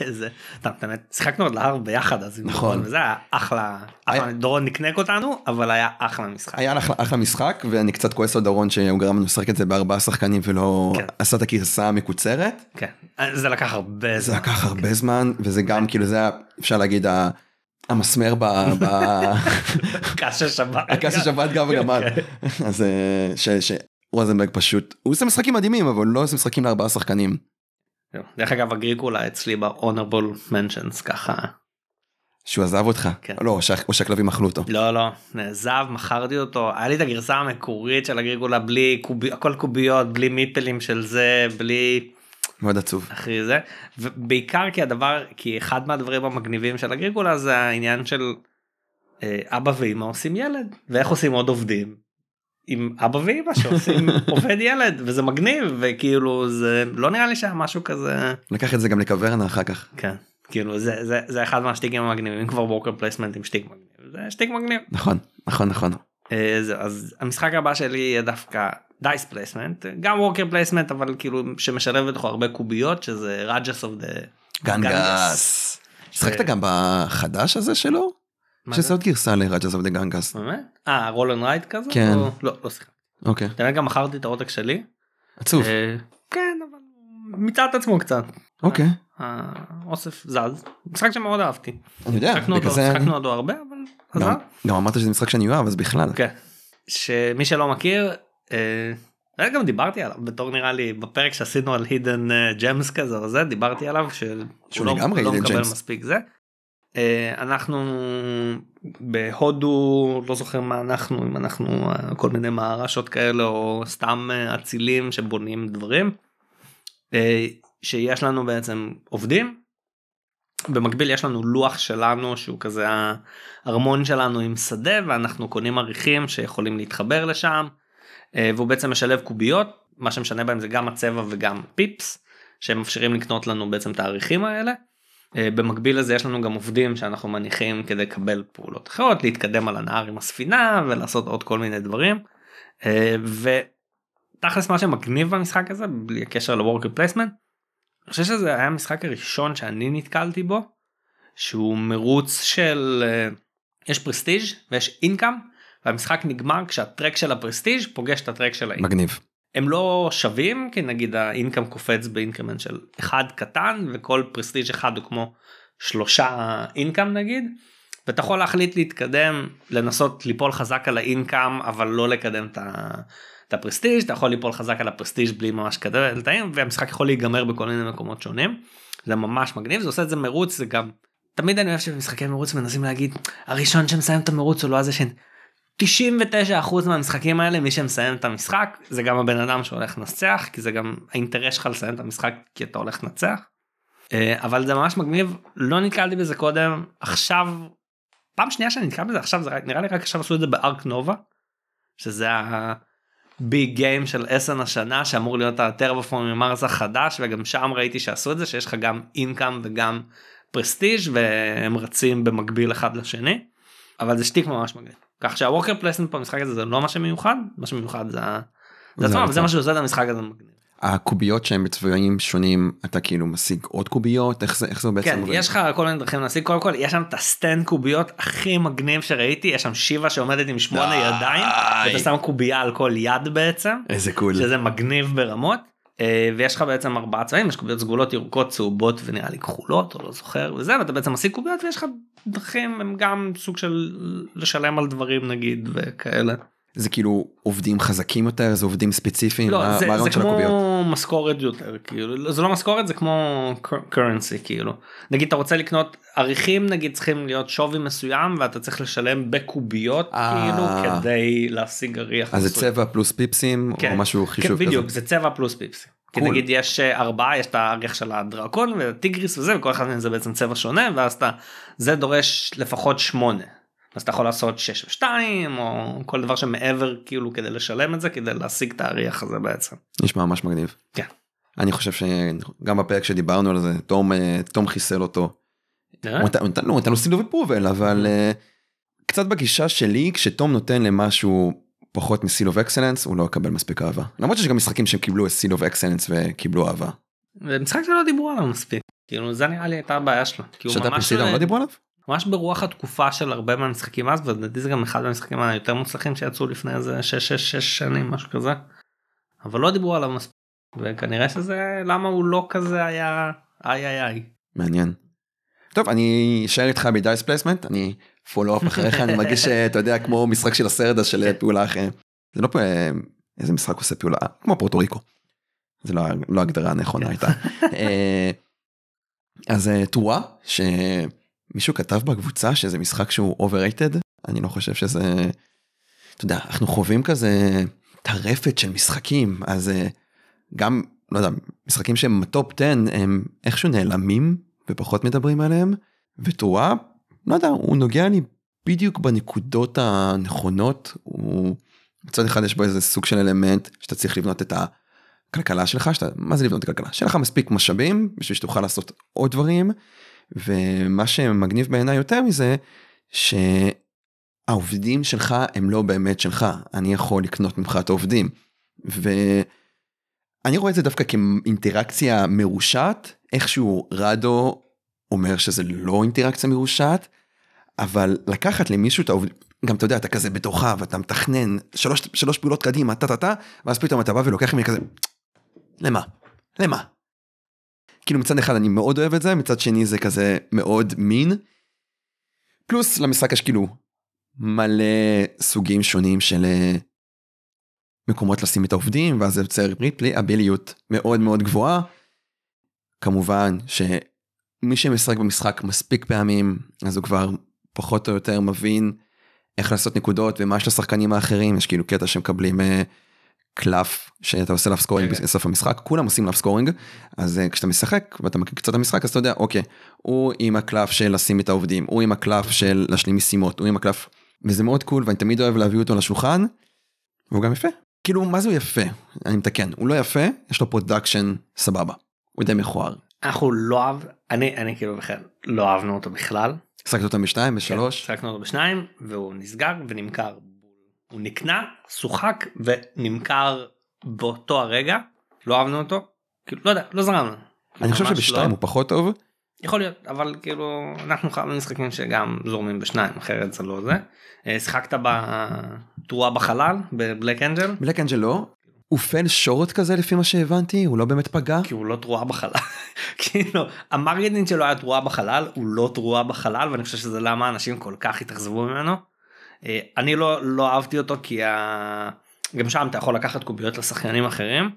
איזה, טוב, באמת, שיחקנו עוד להב ביחד אז נכון. וזה היה אחלה, אחלה, דורון נקנק אותנו אבל היה אחלה משחק. היה אחלה, אחלה משחק ואני קצת כועס על דורון שהוא גרם לנו לשחק את זה בארבעה שחקנים ולא כן. עשה את הגרסה המקוצרת. כן, זה לקח הרבה זה זמן. לקח הרבה זמן וזה גם כאילו זה היה אפשר להגיד המסמר ב... ב- קש השבת. הקש השבת גם וגמל. אז אה, ש- שרוזנברג פשוט הוא עושה משחקים מדהימים אבל לא עושה משחקים לארבעה שחקנים. דרך אגב אגריקולה אצלי ב-honorable mentions ככה. שהוא עזב אותך. כן. לא, או שהכלבים אכלו אותו. לא לא נעזב מכרתי אותו היה לי את הגרסה המקורית של אגריקולה בלי קובי, הכל קוביות בלי מיפלים של זה בלי מאוד עצוב. אחרי זה ובעיקר כי הדבר כי אחד מהדברים המגניבים של אגריקולה זה העניין של אה, אבא ואמא עושים ילד ואיך עושים עוד עובדים. עם אבא ואמא שעושים עובד ילד וזה מגניב וכאילו זה לא נראה לי שהיה משהו כזה לקח את זה גם לקוורנה אחר כך. כן כאילו זה זה זה אחד מהשטיקים המגניבים כבר worker placement עם שטיק מגניב זה שטיק מגניב. נכון נכון נכון. אה, זהו, אז המשחק הבא שלי יהיה דווקא dice placement גם worker placement אבל כאילו שמשלב בתוכו הרבה קוביות שזה רג'ס אוף דה גנגס. שיחקת גם בחדש הזה שלו? מה שזה זה? עוד גרסה ל Rajas of the Ganges. באמת? אה roll and write כזה? כן. או- לא לא שיחקתי. אוקיי. אתה יודע גם מכרתי את העותק שלי. עצוב. אה, כן אבל מיצה את עצמו קצת. אוקיי. האוסף זז. משחק שמאוד אהבתי. אני יודע. שיחקנו אותו הרבה אבל עזב. גם- אמרת שזה משחק שאני אוהב אז בכלל. כן. שמי שלא מכיר. אה, אה, גם דיברתי עליו בתור נראה לי בפרק שעשינו על הידן ג'מס כזה או זה דיברתי עליו שהוא לא, לא מקבל. מספיק זה. אה, אנחנו בהודו לא זוכר מה אנחנו אם אנחנו אה, כל מיני מהרשות כאלה או סתם אה, אצילים שבונים דברים. שיש לנו בעצם עובדים. במקביל יש לנו לוח שלנו שהוא כזה הארמון שלנו עם שדה ואנחנו קונים אריחים שיכולים להתחבר לשם. והוא בעצם משלב קוביות מה שמשנה בהם זה גם הצבע וגם pips שמאפשרים לקנות לנו בעצם את האריחים האלה. אה, במקביל לזה יש לנו גם עובדים שאנחנו מניחים כדי לקבל פעולות אחרות להתקדם על הנהר עם הספינה ולעשות עוד כל מיני דברים. אה, ותכלס מה שמגניב במשחק הזה בלי הקשר ל worker placement. אני חושב שזה היה המשחק הראשון שאני נתקלתי בו שהוא מרוץ של אה, יש prestige ויש income והמשחק נגמר כשה track של ה prestige פוגש את ה track של ה income. מגניב. הם לא שווים כי נגיד ה income קופץ ב increment של אחד קטן וכל prestige אחד הוא כמו שלושה income נגיד. ואתה יכול להחליט להתקדם לנסות ליפול חזק על ה income אבל לא לקדם את הפרסטיג' אתה יכול ליפול חזק על הפרסטיג' בלי ממש את האינקאם והמשחק יכול להיגמר בכל מיני מקומות שונים. זה ממש מגניב זה עושה את זה מרוץ זה גם תמיד אני אוהב שבמשחקי מרוץ מנסים להגיד הראשון שמסיים את המרוץ הוא לא הזה ש... 99% מהמשחקים האלה מי שמסיים את המשחק זה גם הבן אדם שהולך לנצח כי זה גם האינטרס שלך לסיים את המשחק כי אתה הולך לנצח. אה, אבל זה ממש מגניב לא נתקלתי בזה קודם עכשיו פעם שנייה שאני נתקל בזה עכשיו זה נראה לי רק עכשיו עשו את זה בארק נובה שזה ה big game של אסן השנה שאמור להיות ה Terraforming Mars החדש וגם שם ראיתי שעשו את זה שיש לך גם income וגם prestige והם רצים במקביל אחד לשני. אבל זה שטיק ממש מגניב. כך שה worker placement במשחק הזה זה לא מה שמיוחד מה שמיוחד זה זה זה. זה מה שעושה את המשחק הזה מגניב. הקוביות שהן בצבעים שונים אתה כאילו משיג עוד קוביות איך זה איך זה בעצם כן? יש לך כל מיני דרכים להשיג קודם כל יש שם את ה stand קוביות הכי מגניב שראיתי יש שם שיווה שעומדת עם שמונה ידיים ואתה שם קובייה על כל יד בעצם איזה קול. שזה מגניב ברמות. אה, ויש לך בעצם ארבעה צבעים יש קוביות סגולות ירוקות צהובות ונראה לי כחולות או לא זוכר וזה ואתה בעצם משיג קוביות ויש לך דרכים הם גם סוג של לשלם על דברים נגיד וכאלה. זה כאילו עובדים חזקים יותר זה עובדים ספציפיים לא, מה זה, מה זה הקוביות? כמו משכורת יותר כאילו זה לא משכורת זה כמו currency כאילו נגיד אתה רוצה לקנות עריכים נגיד צריכים להיות שווי מסוים ואתה צריך לשלם בקוביות אה. כאילו כדי להשיג עריח. אז זה. צבע פלוס פיפסים כן. או משהו כן, חישוב בדיוק כזה. זה צבע פלוס פיפסים. כי. נגיד יש אה, ארבעה יש את האריך של הדרקון והטיגריס וזה וכל אחד מהם זה בעצם צבע שונה ואז אתה זה דורש לפחות שמונה. אז אתה יכול לעשות 6 ו2 או כל דבר שמעבר כאילו כדי לשלם את זה כדי להשיג את האריח הזה בעצם. נשמע ממש מגניב. כן. אני חושב שגם בפרק שדיברנו על זה תום אה, תום חיסל אותו. אה? הוא נתן- הוא נתן לו- לו seal of approval אבל אה, קצת בגישה שלי כשתום נותן למשהו פחות מ seal of excellence הוא לא יקבל מספיק אהבה למרות שיש גם משחקים שהם קיבלו seal of excellence וקיבלו אהבה. ומשחק שלא דיברו עליו מספיק כאילו זה נראה לי הייתה הבעיה שלו. שאתה ממש- פרסידה לא דיברו עליו? ממש ברוח התקופה של הרבה מהמשחקים אז ולדעתי זה גם אחד מהמשחקים היותר מוצלחים שיצאו לפני איזה 6-6 שנים משהו כזה. אבל לא דיברו עליו מספיק וכנראה שזה למה הוא לא כזה היה איי איי איי. מעניין. טוב אני אשאר איתך ב dice placement אני follow-up אחריך אני מרגיש שאתה יודע כמו משחק של הסרט של פעולה אחרת. זה לא פה איזה משחק עושה פעולה כמו פורטו ריקו. זה לא לא ההגדרה הנכונה הייתה. אה, אז אה, תרועה שמישהו כתב בקבוצה שזה משחק שהוא overrated? אני לא חושב שזה אתה יודע אנחנו חווים כזה טרפת של משחקים אז אה, גם לא יודע משחקים שהם בטופ 10 הם איכשהו נעלמים ופחות מדברים עליהם ותרועה לא יודע הוא נוגע לי בדיוק בנקודות הנכונות הוא מצד אחד יש בו איזה סוג של אלמנט שאתה צריך לבנות את הכלכלה שלך שאתה מה זה לבנות את הכלכלה? שיהיה לך מספיק משאבים בשביל שתוכל לעשות עוד דברים ומה שמגניב בעיניי יותר מזה שהעובדים שלך הם לא באמת שלך אני יכול לקנות ממך את העובדים. ואני רואה את זה דווקא כאינטראקציה מרושעת איכשהו רדו אומר שזה לא אינטראקציה מרושעת אבל לקחת למישהו את העובדים גם אתה יודע אתה כזה בתוכה ואתה מתכנן שלוש שלוש פעולות קדימה טה טה טה ואז פתאום אתה בא ולוקח ממני כזה למה למה. כאילו מצד אחד אני מאוד אוהב את זה מצד שני זה כזה מאוד מין. פלוס למשחק יש כאילו מלא סוגים שונים של אה, מקומות לשים את העובדים ואז זה יוצר ריפליאביליות מאוד מאוד גבוהה. כמובן שמי שמשחק במשחק מספיק פעמים אז הוא כבר פחות או יותר מבין איך לעשות נקודות ומה יש לשחקנים האחרים יש כאילו קטע שמקבלים אה, קלף שאתה עושה laugh scoring כן. בסוף המשחק כולם עושים laugh scoring אז אה, כשאתה משחק ואתה מכיר קצת המשחק אז אתה יודע אוקיי הוא עם הקלף של לשים את העובדים הוא עם הקלף של להשלים משימות הוא עם הקלף וזה מאוד cool ואני תמיד אוהב להביא אותו לשולחן. והוא גם יפה כאילו מה זה הוא יפה אני מתקן הוא לא יפה יש לו production סבבה הוא די מכוער. אנחנו לא אהב אני אני כאילו בכלל לא אהבנו אותו בכלל. שחקת אותם בשתיים בשלוש כן, שחקנו אותו בשניים והוא נסגר ונמכר. הוא נקנה שוחק ונמכר באותו הרגע לא אהבנו אותו כאילו לא יודע לא זרמנו. אני חושב שבשתיים לא. הוא פחות טוב יכול להיות אבל כאילו אנחנו חייבים משחקים שגם זורמים בשניים אחרת זה לא זה. אה, שיחקת ב Troyes בחלל ב Black Angel Black Angel לא הוא fell short כזה לפי מה שהבנתי הוא לא באמת פגע כי הוא לא Troyes בחלל כאילו ה marketing שלו היה Troyes בחלל הוא לא Troyes בחלל ואני חושב שזה למה אנשים כל כך התאכזבו ממנו. אה, אני לא לא אהבתי אותו כי ה... גם שם אתה יכול לקחת קוביות לשחקנים אחרים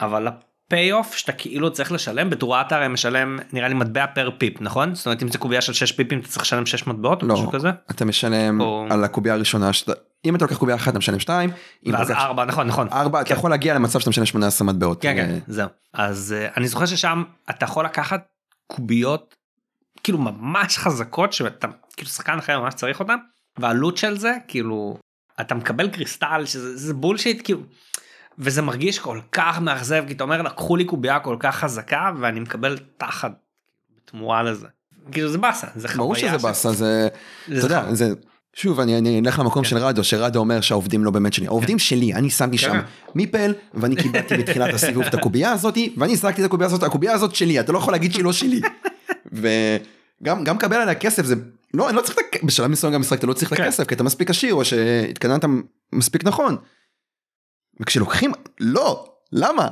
אבל ה payoff שאתה כאילו צריך לשלם ב Troyes אתה הרי משלם נראה לי מטבע per pip נכון זאת אומרת אם זה קובייה של 6 פיפים אתה צריך לשלם 6 מטבעות או לא. משהו כזה אתה משלם או- על הקובייה הראשונה שאתה אם אתה לוקח קובייה אחת אתה משלם שתיים אם אתה ואז לוקח 4 נכון נכון ארבע אתה יכול להגיע למצב שאתה משלם 18 מטבעות. כן כן אה, זהו אז אה, אני זוכר ששם אתה יכול לקחת קוביות כאילו ממש חזקות שאתה כאילו שחקן אחר ממש צריך אותם והעלות של זה כאילו אתה מקבל קריסטל שזה זה בולשיט כאילו וזה מרגיש כל כך מאכזב כי אתה אומר לקחו לי קובייה כל כך חזקה ואני מקבל תחת בתמורה לזה כאילו זה באסה זה חוויה ברור שזה ש- באסה זה זה אתה יודע. זה שוב אני אני אלך למקום כן. של רדו שרדו אומר שהעובדים לא באמת שלי העובדים שלי אני שמתי כן, שם כן. מיפל ואני קיבלתי בתחילת הסיבוב את הקובייה הזאתי ואני זרקתי את הקובייה הזאת הקובייה הזאת שלי אתה לא יכול להגיד שהיא לא שלי. וגם גם קבל עליה כסף זה לא אני לא צריך את בשלב מסוים גם משחק אתה לא צריך את כן. הכסף כי אתה מספיק עשיר או שהתקדמת מספיק נכון. וכשלוקחים לא למה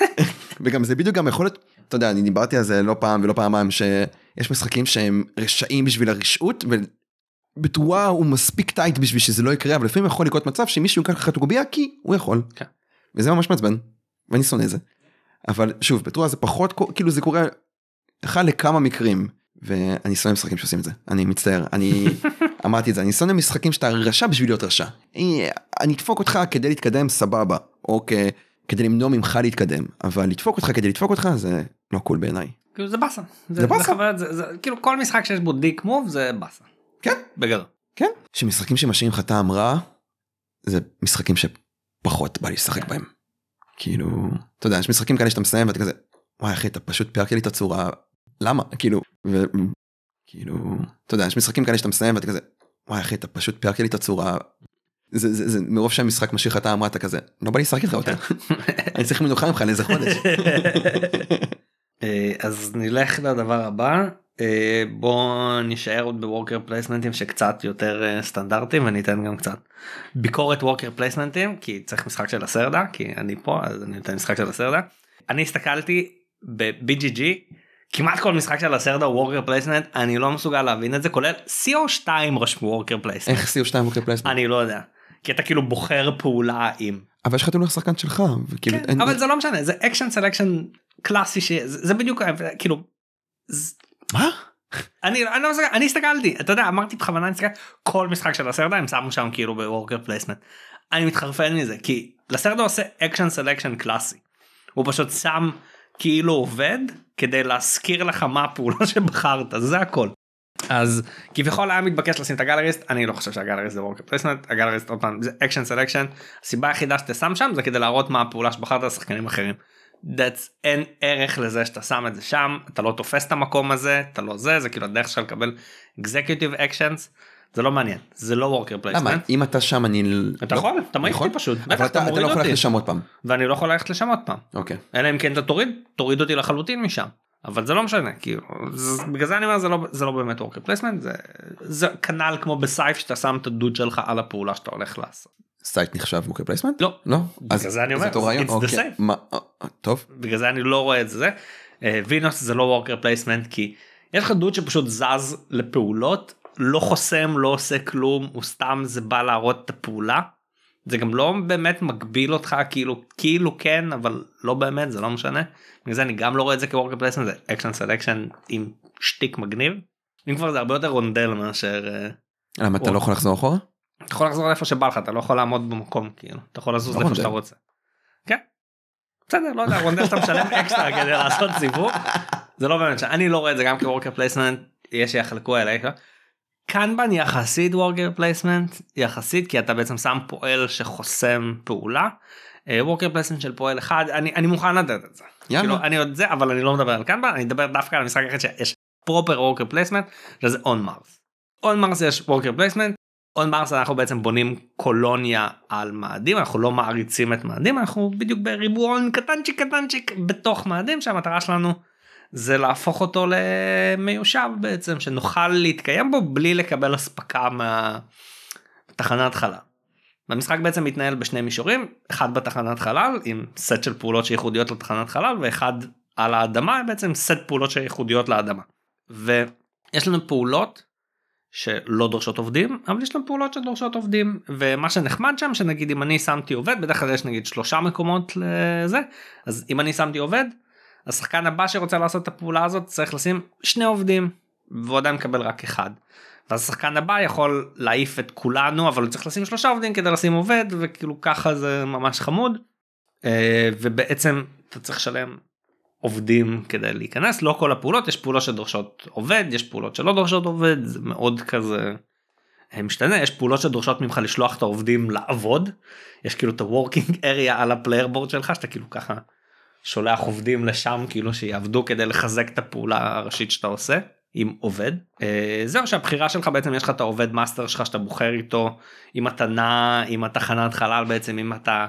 וגם זה בדיוק גם יכול להיות אתה יודע אני דיברתי על זה לא פעם ולא פעמיים שיש משחקים שהם רשעים בשביל הרשעות בתרועה הוא מספיק טייט בשביל שזה לא יקרה אבל לפעמים יכול לקרות מצב שמישהו ייקח לך את הקובייה כי הוא יכול. כן. וזה ממש מעצבן ואני שונא את זה. אבל שוב בתרועה זה פחות כאילו זה קורה אחד לכמה מקרים ואני שונא משחקים שעושים את זה אני מצטער אני אמרתי את זה אני שונא משחקים שאתה רשע בשביל להיות רשע. אני אדפוק אותך כדי להתקדם סבבה או כ- כדי למנוע ממך להתקדם אבל לדפוק אותך כדי לדפוק אותך זה לא קול בעיניי. כאילו זה באסה. זה באסה. זה- זה- כאילו כל משחק שיש בו דיק מוב זה באסה. כן. בגדול. כן. שמשחקים שמשאירים לך טעם רע, זה משחקים שפחות בא לי לשחק בהם. כאילו, אתה יודע, יש משחקים כאלה שאתה מסיים ואתה כזה, וואי אחי, אתה פשוט פירקת לי את הצורה, למה? כאילו, ו... כאילו, אתה יודע, יש משחקים כאלה שאתה מסיים ואתה כזה, וואי אחי, אתה פשוט פירקת לי את הצורה. זה, זה, זה, מרוב שהמשחק משאיר אתה כזה, לא בא לי לשחק איתך יותר. אני צריך מנוחה ממך לאיזה חודש. אה, אז נלך לדבר הבא אה, בוא נשאר עוד בוורקר פלייסמנטים שקצת יותר אה, סטנדרטים וניתן גם קצת ביקורת וורקר פלייסמנטים כי צריך משחק של הסרדה כי אני פה אז אני נותן משחק של הסרדה. אני הסתכלתי ב-BGG כמעט כל משחק של לסרדה הוא worker placement אני לא מסוגל להבין את זה כולל CO2 רשמו worker placement איך CO2 worker placement? אני לא יודע כי אתה כאילו בוחר פעולה עם. אבל יש לך תלוי לשחקן שלך, וכאילו, כן, אין- אבל זה לא משנה זה action selection קלאסי שזה זה בדיוק כאילו. מה? אני אני לא מסתכל אני הסתכלתי אתה יודע אמרתי בכוונה הסתכלתי כל משחק של לסרדה הם שמו שם כאילו ב worker placement. אני מתחרפן מזה כי לסרדה עושה action selection קלאסי. הוא פשוט שם כאילו עובד כדי להזכיר לך מה הפעולה שבחרת זה הכל. אז כביכול היה מתבקש לשים את ה Gallerist אני לא חושב שה Gallerist זה worker placement ה Gallerist עוד פעם זה action selection הסיבה היחידה שאתה שם שם זה כדי להראות מה הפעולה שבחרת לשחקנים אחרים. That's אין ערך לזה שאתה שם את זה שם אתה לא תופס את המקום הזה אתה לא זה זה כאילו הדרך שלך לקבל executive actions זה לא מעניין זה לא worker למה? placement. אם אתה שם אני... אתה לא- יכול אתה מעיף? אותי פשוט אבל בטח אתה אתה אתה לא יכול ללכת לשם עוד פעם. ואני לא יכול ללכת לשם עוד פעם אוקיי. אלא אם כן אתה תוריד תוריד אותי לחלוטין משם אבל זה לא משנה כאילו זה, בגלל זה אני אומר זה לא זה לא באמת worker placement זה זה כנ"ל כמו בסייף שאתה שם את הדוד שלך על הפעולה שאתה הולך לעשות. Scythe נחשב worker placement? לא לא? בגלל זה אני אומר, אותו רעיון? it's the אוקיי. מה- אה, אה, טוב. בגלל זה אני לא רואה את זה. אה, Vinhos זה לא worker placement כי יש לך דוד שפשוט זז לפעולות לא חוסם לא עושה כלום הוא סתם זה בא להראות את הפעולה. זה גם לא באמת מגביל אותך כאילו כאילו כן אבל לא באמת זה לא משנה. בגלל זה אני גם לא רואה את זה כ worker placement זה action selection עם שטיק מגניב. אם כבר זה הרבה יותר rondel מאשר אה, למה אתה. לא יכול לחזור אחורה? אתה יכול לחזור לאיפה שבא לך אתה לא יכול לעמוד במקום כאילו אתה יכול לזוז לא לאיפה שאתה. רוצה. כן. בסדר לא יודע rondel שאתה משלם אקסטרה כדי לעשות סיבוב זה לא באמת אני לא רואה את זה גם כ worker placement יש שיחלקו עליי. Kanban יחסית worker placement יחסית כי אתה בעצם שם פועל שחוסם פעולה. worker placement של פועל אחד אני אני מוכן לתת את זה. כאילו. אני עוד זה אבל אני לא מדבר על Kanban אני מדבר דווקא על משחק אחד שיש proper worker placement שזה On Mars. On Mars יש worker placement On Mars אנחנו בעצם בונים קולוניה על מאדים אנחנו לא מאריצים את מאדים אנחנו בדיוק בריבועון קטנצ'יק קטנצ'יק בתוך מאדים שהמטרה שלנו זה להפוך אותו למיושב בעצם שנוכל להתקיים בו בלי לקבל אספקה מהתחנת חלל. המשחק בעצם מתנהל בשני מישורים אחד בתחנת חלל עם סט של פעולות שייחודיות לתחנת חלל ואחד על האדמה בעצם סט פעולות שייחודיות לאדמה. ויש לנו פעולות שלא דורשות עובדים אבל יש לנו פעולות שדורשות עובדים ומה שנחמד שם שנגיד אם אני שמתי עובד בדרך כלל יש נגיד שלושה מקומות לזה אז אם אני שמתי עובד השחקן הבא שרוצה לעשות את הפעולה הזאת צריך לשים שני עובדים והוא עדיין מקבל רק אחד. ואז השחקן הבא יכול להעיף את כולנו אבל הוא צריך לשים שלושה עובדים כדי לשים עובד וכאילו ככה זה ממש חמוד. אה, ובעצם אתה צריך לשלם עובדים כדי להיכנס לא כל הפעולות יש פעולות שדורשות עובד יש פעולות שלא דורשות עובד זה מאוד כזה אה, משתנה יש פעולות שדורשות ממך לשלוח את העובדים לעבוד יש כאילו את ה-working area על ה player board שלך שאתה כאילו ככה שולח עובדים לשם כאילו שיעבדו כדי לחזק את הפעולה הראשית שאתה עושה עם עובד. אה, זהו שהבחירה שלך בעצם יש לך את העובד master שלך שאתה בוחר איתו אם אתה נע עם התחנת חלל בעצם אם אתה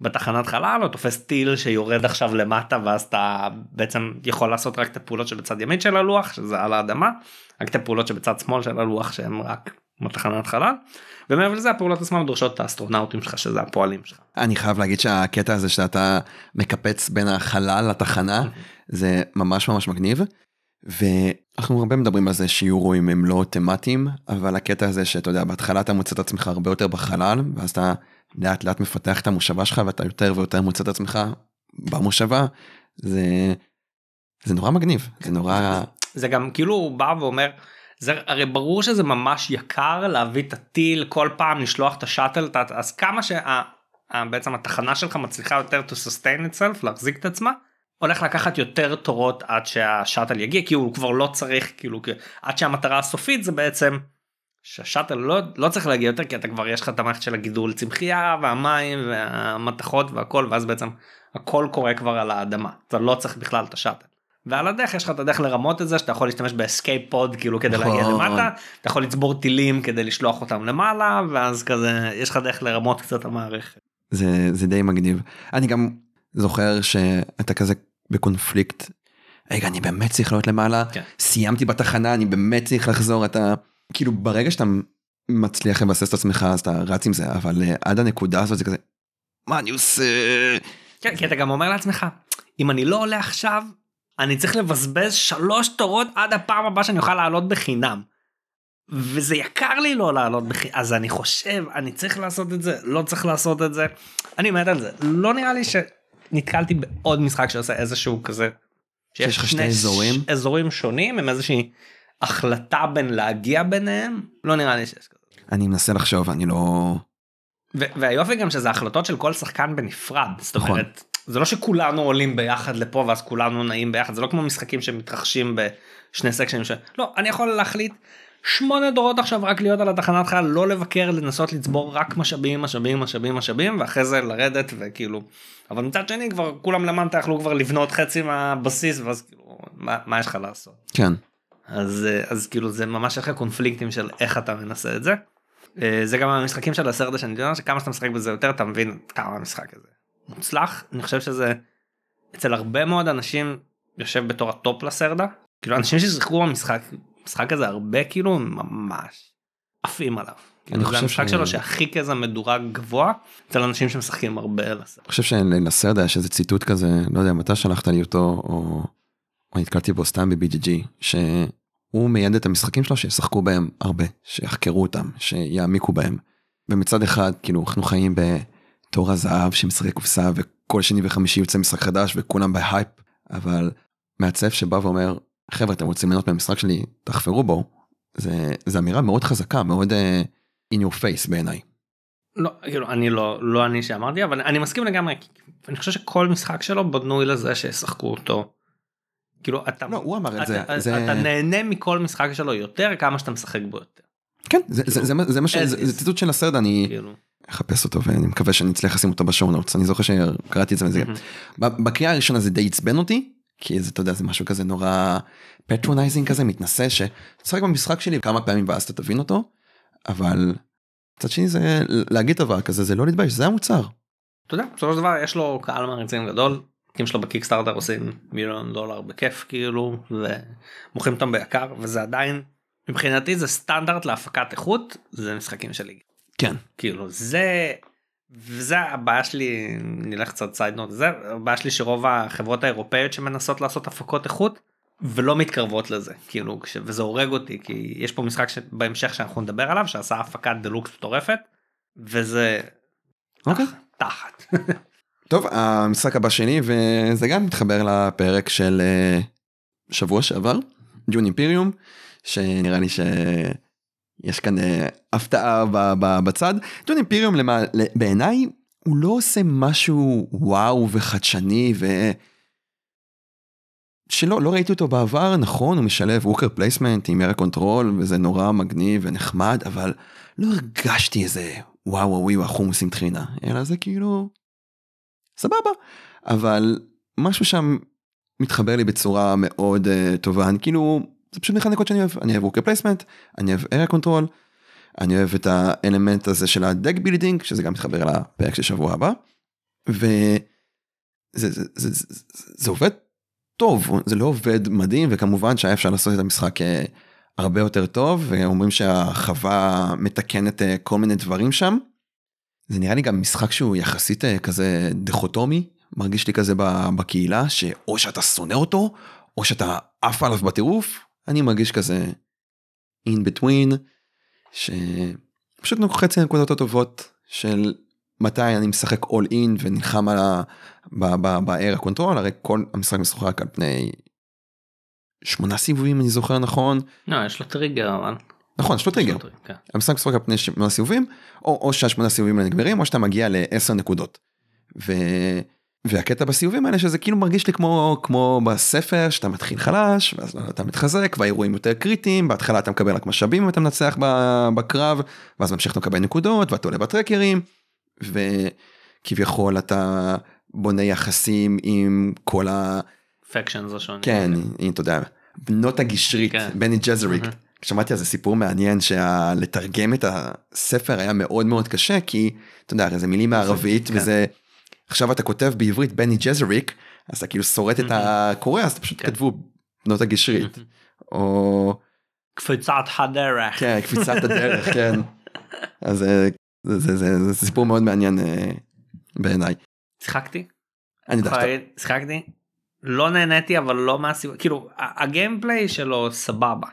בתחנת חלל או תופס טיל שיורד עכשיו למטה ואז אתה בעצם יכול לעשות רק את הפעולות שבצד ימין של הלוח שזה על האדמה רק את הפעולות שבצד שמאל של הלוח שהם רק בתחנת חלל ומעבר לזה הפעולות עצמם דורשות את האסטרונאוטים שלך שזה הפועלים שלך. אני חייב להגיד שהקטע הזה שאתה מקפץ בין החלל לתחנה זה ממש ממש מגניב. אנחנו הרבה מדברים על זה שיורואים הם לא תמטיים, אבל הקטע הזה שאתה יודע, בהתחלה אתה מוצא את עצמך הרבה יותר בחלל, ואז אתה לאט לאט מפתח את המושבה שלך ואתה יותר ויותר מוצא את עצמך במושבה, זה, זה נורא מגניב, זה נורא, זה גם כאילו בא ואומר זה הרי ברור שזה ממש יקר להביא את הטיל כל פעם לשלוח את השאטל אז כמה שבעצם התחנה שלך מצליחה יותר to sustain itself להחזיק את עצמה הולך לקחת יותר תורות עד שהשאטל יגיע כי הוא כבר לא צריך כאילו עד שהמטרה הסופית זה בעצם שהשאטל לא, לא צריך להגיע יותר כי אתה כבר יש לך את המערכת של הגידול צמחייה והמים והמתכות והכל ואז בעצם הכל קורה כבר על האדמה אתה לא צריך בכלל את ה shuttle. ועל הדרך יש לך את הדרך לרמות את זה שאתה יכול להשתמש ב escape pod כאילו כדי להגיע נכון. למטה אתה יכול לצבור טילים כדי לשלוח אותם למעלה ואז כזה יש לך דרך לרמות קצת המערכת. זה, זה די מגניב. אני גם זוכר שאתה כזה בקונפליקט, רגע אני באמת צריך לעלות למעלה, כן. סיימתי בתחנה אני באמת צריך לחזור, אתה כאילו ברגע שאתה מצליח לבסס את עצמך אז אתה רץ עם זה, אבל אה, עד הנקודה הזאת זה כזה, מה אני עושה? כן, כי אתה גם אומר לעצמך אם אני לא עולה עכשיו אני צריך לבזבז שלוש תורות עד הפעם הבאה שאני אוכל לעלות בחינם. וזה יקר לי לא לעלות בחינם אז אני חושב אני צריך לעשות את זה לא צריך לעשות את זה אני מת על זה לא נראה לי שנתקלתי בעוד משחק שעושה איזשהו כזה. שיש לך שני אזורים? ש- אזורים שונים עם איזושהי החלטה בין להגיע ביניהם לא נראה לי שיש כזה. אני מנסה לחשוב אני לא והיופי גם שזה החלטות של כל שחקן בנפרד זאת נכון. אומרת זה לא שכולנו עולים ביחד לפה ואז כולנו נעים ביחד זה לא כמו משחקים שמתרחשים בשני סקשנים של לא אני יכול להחליט שמונה דורות עכשיו רק להיות על התחנת חייל לא לבקר לנסות לצבור רק משאבים משאבים משאבים משאבים ואחרי זה לרדת וכאילו אבל מצד שני כבר כולם למטה יכלו כבר לבנות חצי מהבסיס ואז כאילו מה, מה יש לך לעשות. כן אז אה, אז כאילו זה ממש יש לך קונפליקטים של איך אתה מנסה את זה. אה, זה גם המשחקים של לסרדה שאני יודע שכמה שאתה משחק בזה יותר אתה מבין כמה המשחק הזה מוצלח אני חושב שזה אצל הרבה מאוד אנשים יושב בתור ה top לסרדה כאילו אנשים ששיחקו במשחק משחק הזה הרבה כאילו ממש עפים עליו. כאילו, חושב זה המשחק שלו שהכי כזה מדורג גבוה אצל אנשים שמשחקים הרבה לסרדה. אני חושב שלסרדה יש איזה ציטוט כזה לא יודע מתי שלחת לי אותו או, או נתקלתי בו סתם ב-BGG שהוא מייעד את המשחקים שלו שישחקו בהם הרבה שיחקרו אותם שיעמיקו בהם. ומצד אחד כאילו אנחנו חיים בתור הזהב שמשחקי קופסה וכל שני וחמישי יוצא משחק חדש וכולם בהייפ אבל מעצב שבא ואומר חבר'ה אתם רוצים ליהנות מהמשחק שלי תחפרו בו זה, זה אמירה מאוד חזקה מאוד uh, in your face בעיניי. לא, כאילו, אני לא, לא אני שאמרתי, אבל אני מסכים לגמרי, אני חושב שכל משחק שלו בנוי לזה שישחקו אותו. כאילו אתה, לא, הוא אמר את זה, אתה, זה- אתה נהנה מכל משחק שלו יותר כמה שאתה משחק בו יותר. כן זה, זה, מה ש... זה, ציטוט של לסרדה אני כאילו. אחפש אותו ואני מקווה שאני אצליח לשים אותו ב show notes אני זוכר שקראתי את זה וזה בקריאה הראשונה זה די עצבן אותי כי זה אתה יודע זה משהו כזה נורא patronizing כזה מתנשא שתשחק במשחק שלי כמה פעמים ואז אתה תבין אותו אבל מצד שני זה להגיד דבר כזה זה לא להתבייש זה המוצר. אתה יודע, בסופו של דבר יש לו קהל מעריצים גדול, כי שלו ב Kickstarter עושים מיליון דולר בכיף כאילו, ומוכרים אותם ביוקר, וזה עדיין, מבחינתי זה סטנדרט להפקת איכות, זה משחקים שלי. כן כאילו זה וזה הבעיה שלי נלך קצת side note זה הבעיה שלי שרוב החברות האירופאיות שמנסות לעשות הפקות איכות ולא מתקרבות לזה כאילו כש- וזה הורג אותי כי יש פה משחק בהמשך שאנחנו נדבר עליו שעשה הפקת דלוקס מטורפת וזה אוקיי. תחת טוב המשחק הבא שלי וזה גם מתחבר לפרק של אה, שבוע שעבר Dune Imperium שנראה לי שיש כאן אה, הפתעה בצד. למה- ל- בעיניי הוא לא עושה משהו וואו וחדשני ו... שלא לא ראיתי אותו בעבר נכון הוא משלב worker placement עם area control וזה נורא מגניב ונחמד אבל לא הרגשתי איזה וואו וואו וואו החומוסים טחינה אלא זה כאילו סבבה. אבל משהו שם מתחבר לי בצורה מאוד uh, טובה. אני כאילו זה פשוט הנקודות שאני אוהב אני אוהב worker placement אני אוהב area control אני אוהב את האלמנט הזה של ה deck building שזה גם מתחבר לפרק של שבוע הבא. וזה זה, זה, זה, זה, זה עובד טוב זה לא עובד מדהים וכמובן שהיה אפשר לעשות את המשחק אה, הרבה יותר טוב ואומרים שההרחבה מתקנת אה, כל מיני דברים שם. זה נראה לי גם משחק שהוא יחסית אה, כזה דיכוטומי מרגיש לי כזה בקהילה שאו שאתה שונא אותו או שאתה עף עליו בטירוף אני מרגיש כזה in between, שפשוט חצי הנקודות הטובות של מתי אני משחק all in ונלחם על ה... ב-area control, הרי כל המשחק משוחק על פני שמונה סיבובים אני זוכר נכון. לא, יש לו טריגר אבל. נכון, יש לו טריגר. כן. המשחק משחק על פני שמונה סיבובים, או, או שהשמונה סיבובים האלה נגמרים, או שאתה מגיע לעשר נקודות. ו... והקטע בסיבובים האלה שזה כאילו מרגיש לי כמו כמו בספר שאתה מתחיל חלש ואז אתה מתחזק והאירועים יותר קריטיים בהתחלה אתה מקבל רק משאבים ואתה מנצח בקרב ואז ממשיך אתה מקבל נקודות ואתה עולה ב tracker ים וכביכול אתה בונה יחסים עם כל ה... פקשן זו שונה. כן, אם אתה יודע, בנות הגשרית, כן. בני ג'זריק. שמעתי על זה סיפור מעניין שלתרגם את הספר היה מאוד מאוד קשה כי אתה יודע הרי זה מילים מערבית כן. עכשיו אתה כותב בעברית בני ג'זריק אז אתה כאילו שורט את הקורא אז אתה פשוט כן. כתבו בנות הגשרית או קפיצת הדרך. כן קפיצת הדרך כן אז אה, זה, זה, זה, זה סיפור מאוד מעניין אה, בעיניי. שיחקתי? אני להגיד, שיחקתי? לא נהניתי אבל לא מהסיבה כאילו ה- הגיימפליי שלו סבבה.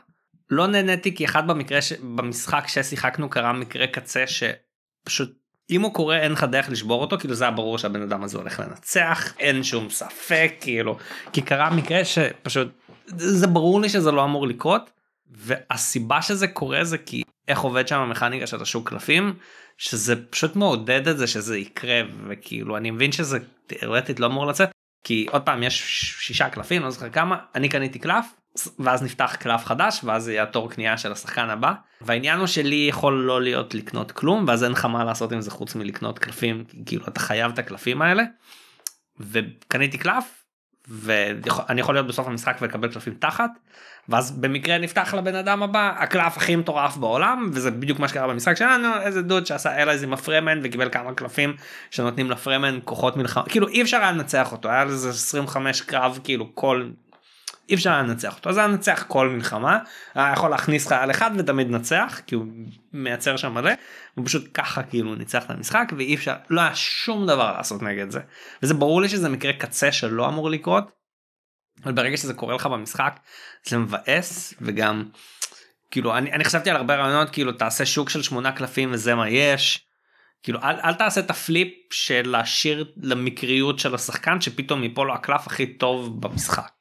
לא נהניתי כי אחד במקרה ש... במשחק ששיחקנו קרה מקרה קצה שפשוט אם הוא קורה אין לך דרך לשבור אותו כאילו זה היה ברור שהבן אדם הזה הולך לנצח אין שום ספק כאילו. כי קרה מקרה שפשוט זה ברור לי שזה לא אמור לקרות והסיבה שזה קורה זה כי איך עובד שם המכניקה של השוק קלפים שזה פשוט מעודד את זה שזה יקרה וכאילו אני מבין שזה תאורטית לא אמור לצאת כי עוד פעם יש שישה קלפים לא זוכר כמה אני קניתי קלף ואז נפתח קלף חדש ואז זה יהיה התור קנייה של השחקן הבא והעניין הוא שלי יכול לא להיות לקנות כלום ואז אין לך מה לעשות עם זה חוץ מלקנות קלפים כאילו אתה חייב את הקלפים האלה. וקניתי קלף ואני יכול להיות בסוף המשחק ולקבל קלפים תחת ואז במקרה נפתח לבן אדם הבא הקלף הכי מטורף בעולם וזה בדיוק מה שקרה במשחק שלנו איזה דוד שעשה אלייז עם הפרמן וקיבל כמה קלפים שנותנים לפרמן כוחות מלחמה כאילו אי אפשר היה לנצח אותו היה לזה 25 קרב כאילו כל אי אפשר היה לנצח אותו אז היה לנצח כל מלחמה היה יכול להכניס חייל אחד ותמיד נצח כי הוא מייצר שם מלא הוא פשוט ככה כאילו ניצח את המשחק ואי אפשר לא היה שום דבר לעשות נגד זה וזה ברור לי שזה מקרה קצה שלא אמור לקרות. אבל ברגע שזה קורה לך במשחק זה מבאס וגם כאילו אני, אני חשבתי על הרבה רעיונות כאילו תעשה שוק של שמונה קלפים וזה מה יש. כאילו אל, אל תעשה את הפליפ של להשאיר למקריות של השחקן שפתאום ייפול לו הקלף הכי טוב במשחק.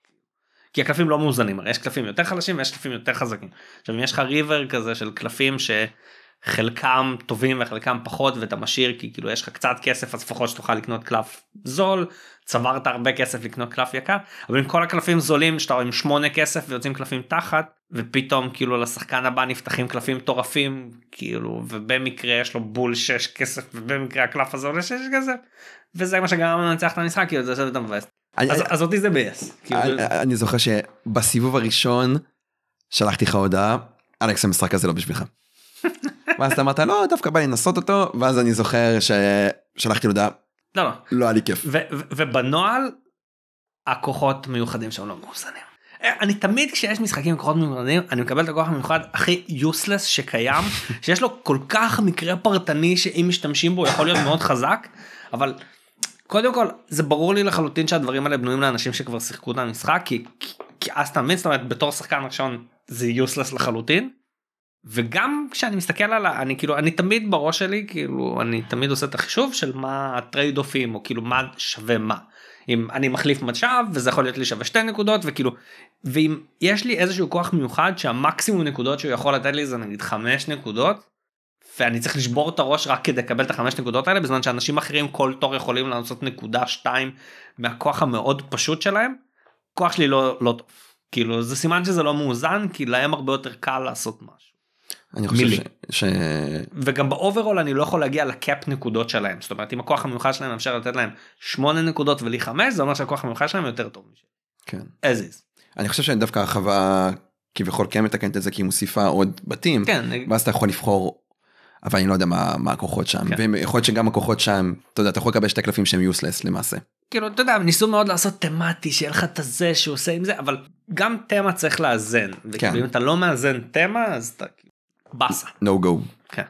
כי הקלפים לא מאוזנים הרי יש קלפים יותר חלשים ויש קלפים יותר חזקים. עכשיו אם יש לך ריבר כזה של קלפים שחלקם טובים וחלקם פחות ואתה משאיר כי כאילו יש לך קצת כסף אז לפחות שתוכל לקנות קלף זול צברת הרבה כסף לקנות קלף יקר אבל אם כל הקלפים זולים שאתה עם שמונה כסף ויוצאים קלפים תחת ופתאום כאילו לשחקן הבא נפתחים קלפים מטורפים כאילו ובמקרה יש לו בול 6 כסף ובמקרה הקלף הזה עולה 6 כסף וזה מה שגרם לנו לנצח את המשחק כאילו זה עושה את המבאס. אז אותי זה בייס. כאילו, אני- זוכר שבסיבוב הראשון שלחתי לך הודעה אלכס המשחק הזה לא בשבילך. ואז אתה אמרת לא דווקא בא לי לנסות אותו ואז אני זוכר ששלחתי הודעה לא לא לא היה לי כיף. ובנוהל הכוחות מיוחדים שם לא מאוזנים. אה, אני תמיד כשיש משחקים עם כוחות מיוחדים אני מקבל את הכוח המיוחד הכי useless שקיים שיש לו כל כך מקרה פרטני שאם משתמשים בו יכול להיות מאוד חזק אבל קודם כל זה ברור לי לחלוטין שהדברים האלה בנויים לאנשים שכבר שיחקו את המשחק כי, כי, אז אתה מבין זאת אומרת בתור שחקן ראשון זה useless לחלוטין. וגם כשאני מסתכל על ה... אני כאילו אני תמיד בראש שלי כאילו אני תמיד עושה את החישוב של מה ה trade-off ים או כאילו מה שווה מה. אם אני מחליף משאב וזה יכול להיות לי שווה שתי נקודות וכאילו ואם יש לי איזשהו כוח מיוחד שהמקסימום נקודות שהוא יכול לתת לי זה נגיד חמש נקודות. ואני צריך לשבור את הראש רק כדי לקבל את החמש נקודות האלה בזמן שאנשים אחרים כל תור יכולים לעשות נקודה שתיים מהכוח המאוד פשוט שלהם. כוח שלי לא לא טוב כאילו זה סימן שזה לא מאוזן כי להם הרבה יותר קל לעשות משהו. אני חושב מילי. ש... ש... וגם ב overall אני לא יכול להגיע ל cap נקודות שלהם זאת אומרת אם הכוח המיוחד שלהם מאפשר לתת להם 8 נקודות ולי 5 זה אומר שהכוח המיוחד שלהם יותר טוב משלי. כן. as is. אני חושב שדווקא הרחבה כביכול כן מתקנת את זה כי היא מוסיפה עוד בתים כן ואז אתה יכול לבחור. אבל אני לא יודע מה, מה הכוחות שם כן. ויכול להיות שגם הכוחות שם אתה יודע אתה יכול לקבל שתי קלפים שהם יוסלס למעשה. כאילו אתה יודע ניסו מאוד לעשות תמטי שיהיה לך את הזה שהוא עושה עם זה אבל גם תמה צריך לאזן וכאילו כן. אם אתה לא מאזן תמה אז אתה כאילו, באסה. no go. כן.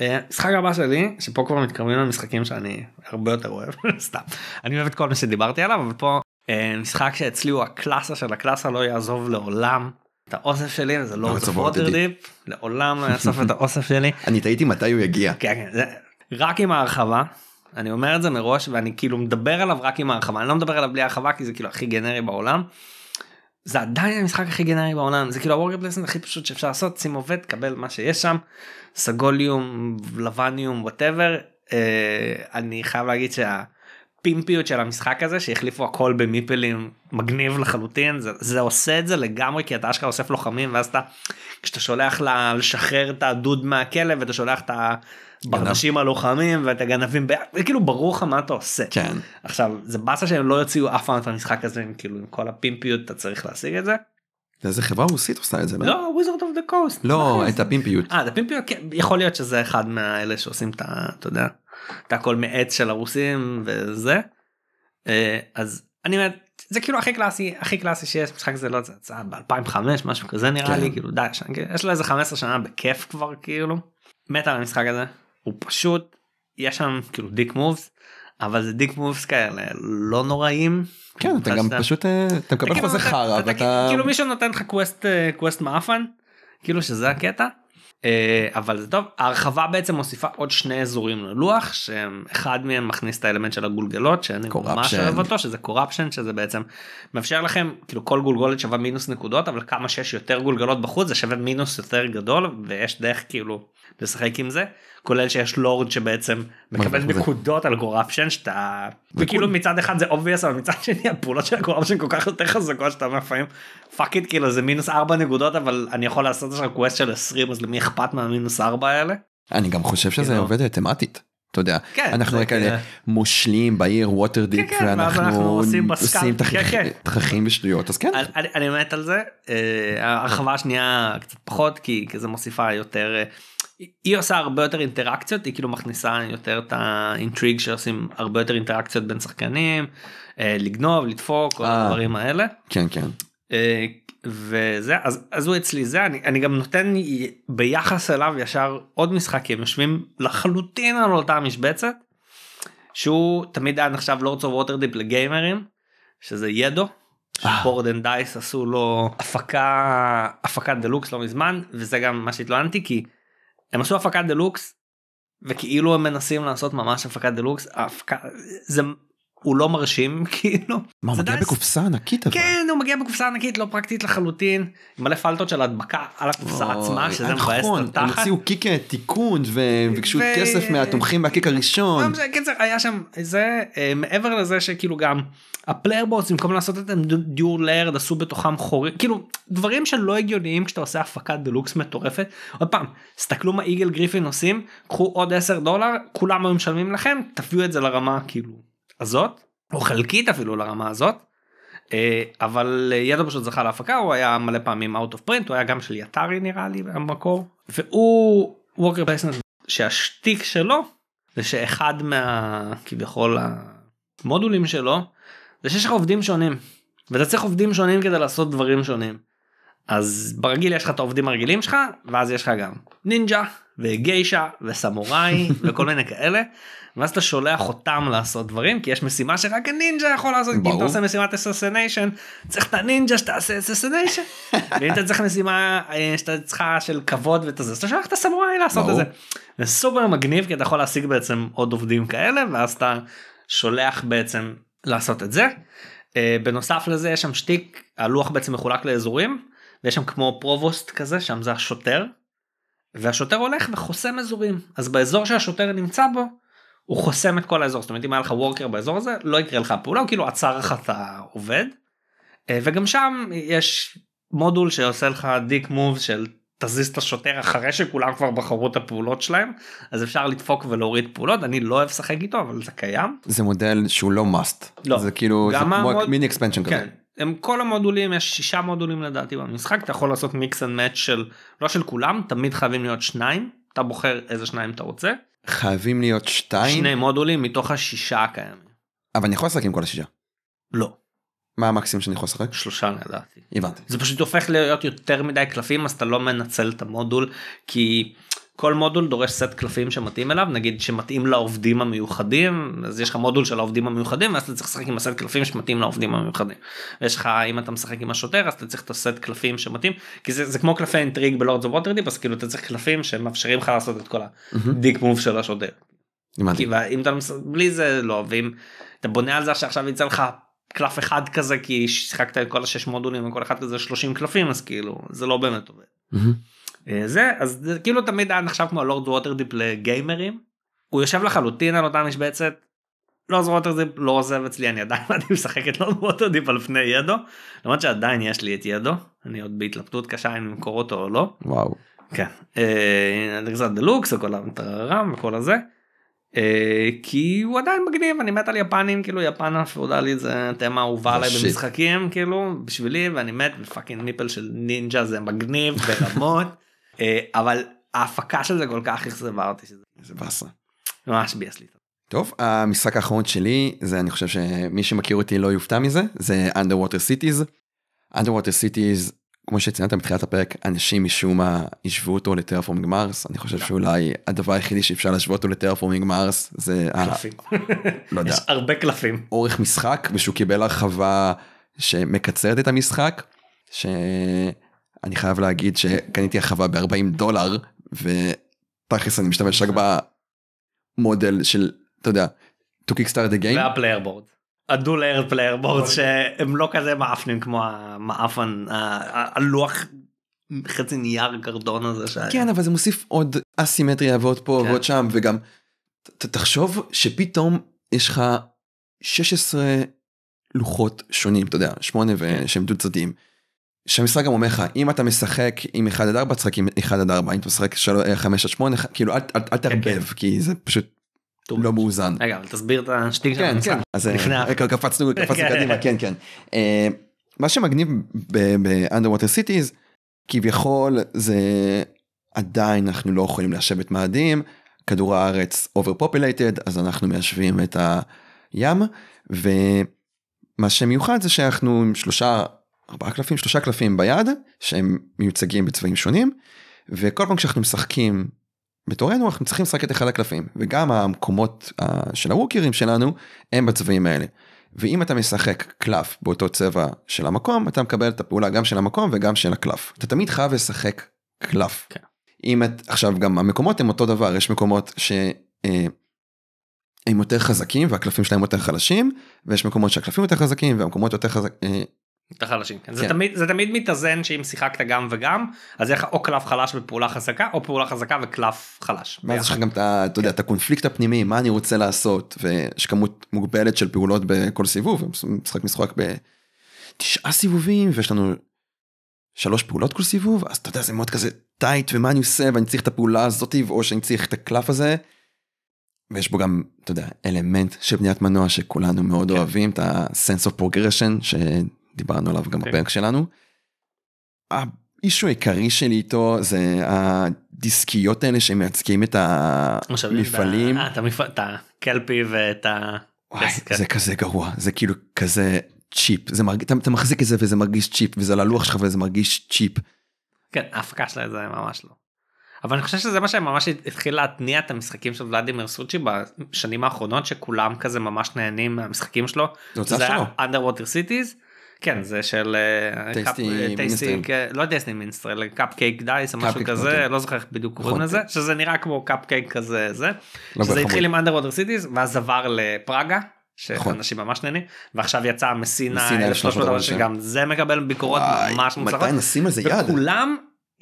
אה, משחק הבא שלי שפה כבר מתקרבים למשחקים שאני הרבה יותר אוהב סתם אני אוהב את כל מה שדיברתי עליו אבל פה אה, משחק שאצלי הוא הקלאסה של הקלאסה לא יעזוב לעולם את האוסף שלי וזה לא Lords of Waterdeep לעולם לא יעזוב את האוסף שלי. אני תהיתי מתי הוא יגיע. כן, כן, זה רק עם ההרחבה. אני אומר את זה מראש ואני כאילו מדבר עליו רק עם ההרחבה אני לא מדבר עליו בלי הרחבה כי זה כאילו הכי גנרי בעולם. זה עדיין המשחק הכי גנרי בעולם זה כאילו ה worker placement הכי פשוט שאפשר לעשות שים עובד קבל מה שיש שם סגוליום לבניום וואטאבר אני חייב להגיד שהפימפיות של המשחק הזה שהחליפו הכל במיפלים מגניב לחלוטין זה, זה עושה את זה לגמרי כי אתה אשכרה אוסף לוחמים ואז אתה כשאתה שולח לה לשחרר את הדוד מהכלב ואתה שולח את הברנשים הלוחמים ואת הגנבים זה כאילו ברור לך מה אתה עושה כן. עכשיו זה באסה שהם לא יוציאו אף פעם את המשחק הזה עם כאילו עם כל הפימפיות אתה צריך להשיג את זה. איזה חברה רוסית עושה את זה? לא Wizards of the Coast. לא, את הפימפיות. אה, את הפימפיות, כן, יכול להיות שזה אחד מהאלה שעושים את ה... אתה יודע, את הכל מעץ של הרוסים וזה. אה, אז אני אומר, זה כאילו הכי קלאסי, הכי קלאסי שיש, משחק זה לא, זה יצא ב-2005, משהו כזה נראה כן. לי, כאילו די, כאילו, יש לו איזה 15 שנה בכיף כבר, כאילו. מת על המשחק הזה, הוא פשוט, יש שם כאילו dick moves, אבל זה dick moves כאלה לא נוראים. כן, אתה גם פשוט, אה, אתה מקבל כאילו חוזה נותן- חרא אתה ואתה... כאילו מישהו נותן לך quest אה, quest מעפן כאילו שזה הקטע אה, אבל זה טוב ההרחבה בעצם מוסיפה עוד שני אזורים ללוח שאחד מהם מכניס את האלמנט של הגולגלות שאני ממש. אוהב אותו שזה corruption שזה בעצם מאפשר לכם כאילו כל גולגולת שווה מינוס נקודות אבל כמה שיש יותר גולגלות בחוץ זה שווה מינוס יותר גדול ויש דרך כאילו לשחק עם זה כולל שיש לורד שבעצם מקבל? נקודות על corruption שאתה וכאילו מצד אחד זה obvious אבל מצד שני הפעולות של ה corruption כל כך יותר חזקות שאתה אומר לפעמים fuck it כאילו זה מינוס 4 נקודות אבל אני יכול לעשות עכשיו quest של 20 אז למי אכפת מהמינוס 4 האלה. אני גם חושב שזה כאילו- עובד תמטית. אתה יודע, כן, אנחנו כאלה כאילו- מושלים בעיר Waterdeep כן, כן, ואנחנו עושים עושים כן, כן. תככים ושטויות אז כן אני- מת על זה אה, ההרחבה השנייה קצת פחות כי, כי זה מוסיפה יותר אה, היא- עושה הרבה יותר אינטראקציות היא כאילו מכניסה יותר את ה intrigue שעושים הרבה יותר אינטראקציות בין שחקנים אה, לגנוב לדפוק כל אה. הדברים האלה. כן כן אה, וזה אז אז הוא אצלי זה אני, אני גם נותן ביחס אליו ישר עוד משחק כי הם יושבים לחלוטין על אותה משבצת שהוא תמיד היה נחשב Lords of Waterdeep לגיימרים שזה Yedo. אה. Board and Dice עשו לו הפקה הפקת דלוקס לא מזמן וזה גם מה שהתלוננתי כי הם עשו הפקת דלוקס וכאילו הם מנסים לעשות ממש הפקת דלוקס ההפקה זה הוא לא מרשים כאילו. מה הוא זה מגיע דייס- בקופסה ענקית אבל. כן הוא מגיע בקופסה ענקית לא פרקטית לחלוטין מלא פלטות של הדבקה על הקופסה עצמה אוי, שזה מבאס נכון, את הם התחת. הוציאו קיק תיקון וביקשו ו- כסף מהתומכים בהקיק הראשון. משנה, קיצר היה שם זה אה, מעבר לזה שכאילו גם הפלייר בוס במקום לעשות את דיור לארד עשו בתוכם חורים כאילו דברים שלא הגיוניים כשאתה עושה הפקת דלוקס מטורפת עוד פעם תסתכלו מה Eagle Gryphon עושים קחו עוד 10 דולר כולם היו משלמים לכם תביאו את זה לרמה כאילו הזאת או חלקית אפילו לרמה הזאת. אה, אבל אה, Yedo פשוט זכה להפקה הוא היה מלא פעמים out of print הוא היה גם של יטרי נראה לי במקור והוא worker placement שהשטיק שלו זה שאחד מה כביכול המודולים שלו זה שיש לך עובדים שונים ואתה צריך עובדים שונים כדי לעשות דברים שונים. אז ברגיל יש לך את העובדים הרגילים שלך ואז יש לך גם נינג'ה וגיישה וסמוראי וכל מיני כאלה ואז אתה שולח אותם לעשות דברים כי יש משימה שרק הנינג'ה יכול לעשות כי אם ברור. אתה עושה משימת assassination צריך את הנינג'ה שתעשה assassination ואם אתה צריך משימה אה, שאתה צריכה של כבוד ואת זה אז אתה שולח את הסמוראי לעשות את ברור. זה. זה סופר מגניב כי אתה יכול להשיג בעצם עוד עובדים כאלה ואז אתה שולח בעצם לעשות את זה. אה, בנוסף לזה יש שם שטיק הלוח בעצם מחולק לאזורים ויש שם כמו provost כזה שם זה השוטר. והשוטר הולך וחוסם אזורים אז באזור שהשוטר נמצא בו הוא חוסם את כל האזור זאת אומרת אם היה לך worker באזור הזה לא יקרה לך פעולה הוא כאילו עצר לך את העובד. אה, וגם שם יש מודול שעושה לך dick move של תזיז את השוטר אחרי שכולם כבר בחרו את הפעולות שלהם אז אפשר לדפוק ולהוריד פעולות אני לא אוהב לשחק איתו אבל זה קיים. זה מודל שהוא לא must. לא. זה כאילו זה כמו mini expansion כזה. הם כל המודולים יש שישה מודולים לדעתי במשחק אתה יכול לעשות mix and match של לא של כולם תמיד חייבים להיות שניים אתה בוחר איזה שניים אתה רוצה חייבים להיות שתיים שני מודולים מתוך השישה הקיימים. אבל אני יכול לשחק עם כל השישה. לא מה המקסימום שאני יכול לשחק? שלושה לדעתי. הבנתי. זה פשוט הופך להיות יותר מדי קלפים אז אתה לא מנצל את המודול כי כל מודול דורש סט קלפים שמתאים אליו נגיד שמתאים לעובדים המיוחדים אז יש לך מודול של העובדים המיוחדים ואז אתה צריך לשחק עם הסט קלפים שמתאים לעובדים המיוחדים. ויש לך אם אתה משחק עם השוטר אז אתה צריך את הסט קלפים שמתאים כי זה, זה כמו קלפי intrigue ב Lords of Waterdeep אז כאילו אתה צריך קלפים שמאפשרים לך לעשות את כל ה dick move של השוטר. כי אם אתה מס- בלי זה לא ואם אתה בונה על זה שעכשיו יצא לך קלף אחד כזה כי שיחקת את כל השש מודולים וכל אחד כזה 30 קלפים אז כאילו זה לא באמת עובד. מהמם. אה, זה אז זה כאילו תמיד היה נחשב כמו ה Lord Waterdeep לגיימרים. הוא יושב לחלוטין על אותה משבצת. Lord Waterdeep לא עוזב אצלי אני עדיין מעדיף לשחק את Lord Waterdeep על פני Yedo. למרות שעדיין יש לי את Yedo אני עוד בהתלבטות קשה אם למכור אותו או לא. וואו. כן. אה, אלכסנדר דלוקס וכל הטררם וכל הזה. אה, כי הוא עדיין מגניב אני מת על יפנים כאילו יפן הפיאודלית זה תמה אהובה עליי. במשחקים כאילו בשבילי ואני מת ו fucking meeple של נינג'ה זה מגניב ברמות אבל ההפקה של זה כל כך אכזבה אותי שזה איזה באסה. ממש ביאס לי. טוב המשחק האחרון שלי זה אני חושב שמי שמכיר אותי לא יופתע מזה זה underwater cities. underwater cities כמו שציינת בתחילת הפרק אנשים משום מה השוו אותו ל Terraforming Mars אני חושב שאולי הדבר היחידי שאפשר להשוות אותו ל Terraforming Mars זה ה- קלפים. לא יודע יש הרבה קלפים. אורך משחק ושהוא קיבל הרחבה שמקצרת את המשחק שאני חייב להגיד שקניתי הרחבה ב-40 דולר ותכלס אני משתמש רק במודל של אתה יודע to kickstart the game וה player board. ה dual layer player board שהם לא כזה מעפנים כמו המעפן ה- ה- הלוח חצי נייר קרטון הזה שהיה. כן אבל זה מוסיף עוד אסימטריה ועוד פה כן. ועוד שם וגם ת- תחשוב שפתאום יש לך 16 לוחות שונים אתה יודע 8 ושהם דו צדדיים. שהמשחק גם אומר לך אם אתה משחק עם 1 עד 4 תשחק עם 1 עד 4 אם אתה משחק 5 עד 8 כאילו אל, אל, אל תערבב כי זה פשוט טוב. לא מאוזן. רגע אבל תסביר את השטיק של כן המשחק. כן אז לפני אה, ה- קפצנו קפצנו כן. קדימה כן כן. אה, מה שמגניב ב-underwater cities כביכול זה עדיין אנחנו לא יכולים ליישב את מאדים כדור הארץ overpopulated אז אנחנו מיישבים את הים ומה שמיוחד זה שאנחנו עם שלושה ארבעה קלפים שלושה קלפים ביד שהם מיוצגים בצבעים שונים וכל פעם כשאנחנו משחקים בתורנו אנחנו צריכים לשחק את אחד הקלפים וגם המקומות אה, של הווקרים שלנו הם בצבעים האלה. ואם אתה משחק קלף באותו צבע של המקום אתה מקבל את הפעולה גם של המקום וגם של הקלף. אתה תמיד חייב לשחק קלף. כן. אם את עכשיו גם המקומות הם אותו דבר יש מקומות ש... אה, הם יותר חזקים והקלפים שלהם יותר חלשים ויש מקומות שהקלפים יותר חזקים והמקומות יותר חזקים. יותר חלשים. כן. זה כן. תמיד זה תמיד מתאזן שאם שיחקת גם וגם אז יהיה לך או קלף חלש בפעולה חזקה או פעולה חזקה וקלף חלש. ואז יש לך גם את, אתה יודע, את הקונפליקט הפנימי מה אני רוצה לעשות ויש כמות מוגבלת של פעולות בכל סיבוב משחק משחק בתשעה סיבובים ויש לנו שלוש פעולות כל סיבוב אז אתה יודע זה מאוד כזה tight ומה אני עושה ואני צריך את הפעולה הזאתי או שאני צריך את הקלף הזה. ויש בו גם אתה יודע אלמנט של בניית מנוע שכולנו מאוד כן. אוהבים את ה-sense of progression שדיברנו עליו גם כן. בפרק שלנו. ה issue העיקרי שלי איתו זה הדיסקיות האלה שמייצגים את המפעלים. אה, את המפעל- את הקלפי ואת ה... וואי. זה כזה גרוע זה כאילו כזה cheap זה מרגיש אתה, אתה מחזיק את זה וזה מרגיש cheap וזה על הלוח שלך וזה מרגיש cheap. כן ההפקה שלה זה ממש לא. אבל אני חושב שזה מה שממש התחיל להתניע את המשחקים של ולדימיר סוצ'י בשנים האחרונות שכולם כזה ממש נהנים מהמשחקים שלו. זה הוצאה שלו. היה underwater cities. כן זה של אה, Tasty Cup- אה. כן, לא Tasty Minstrel Cupcake Dice או משהו כזה אוקיי. לא זוכר איך בדיוק קוראים נכון. לזה שזה נראה כמו קאפקייק כזה זה. לא שזה התחיל עם underwater cities ואז עבר ל Praga. נכון. שאנשים ממש נהנים ועכשיו יצא Messina Messina 1300 1300, שגם זה מקבל ביקורות ממש מוצלחות. מתי נשים על זה יד? וכולם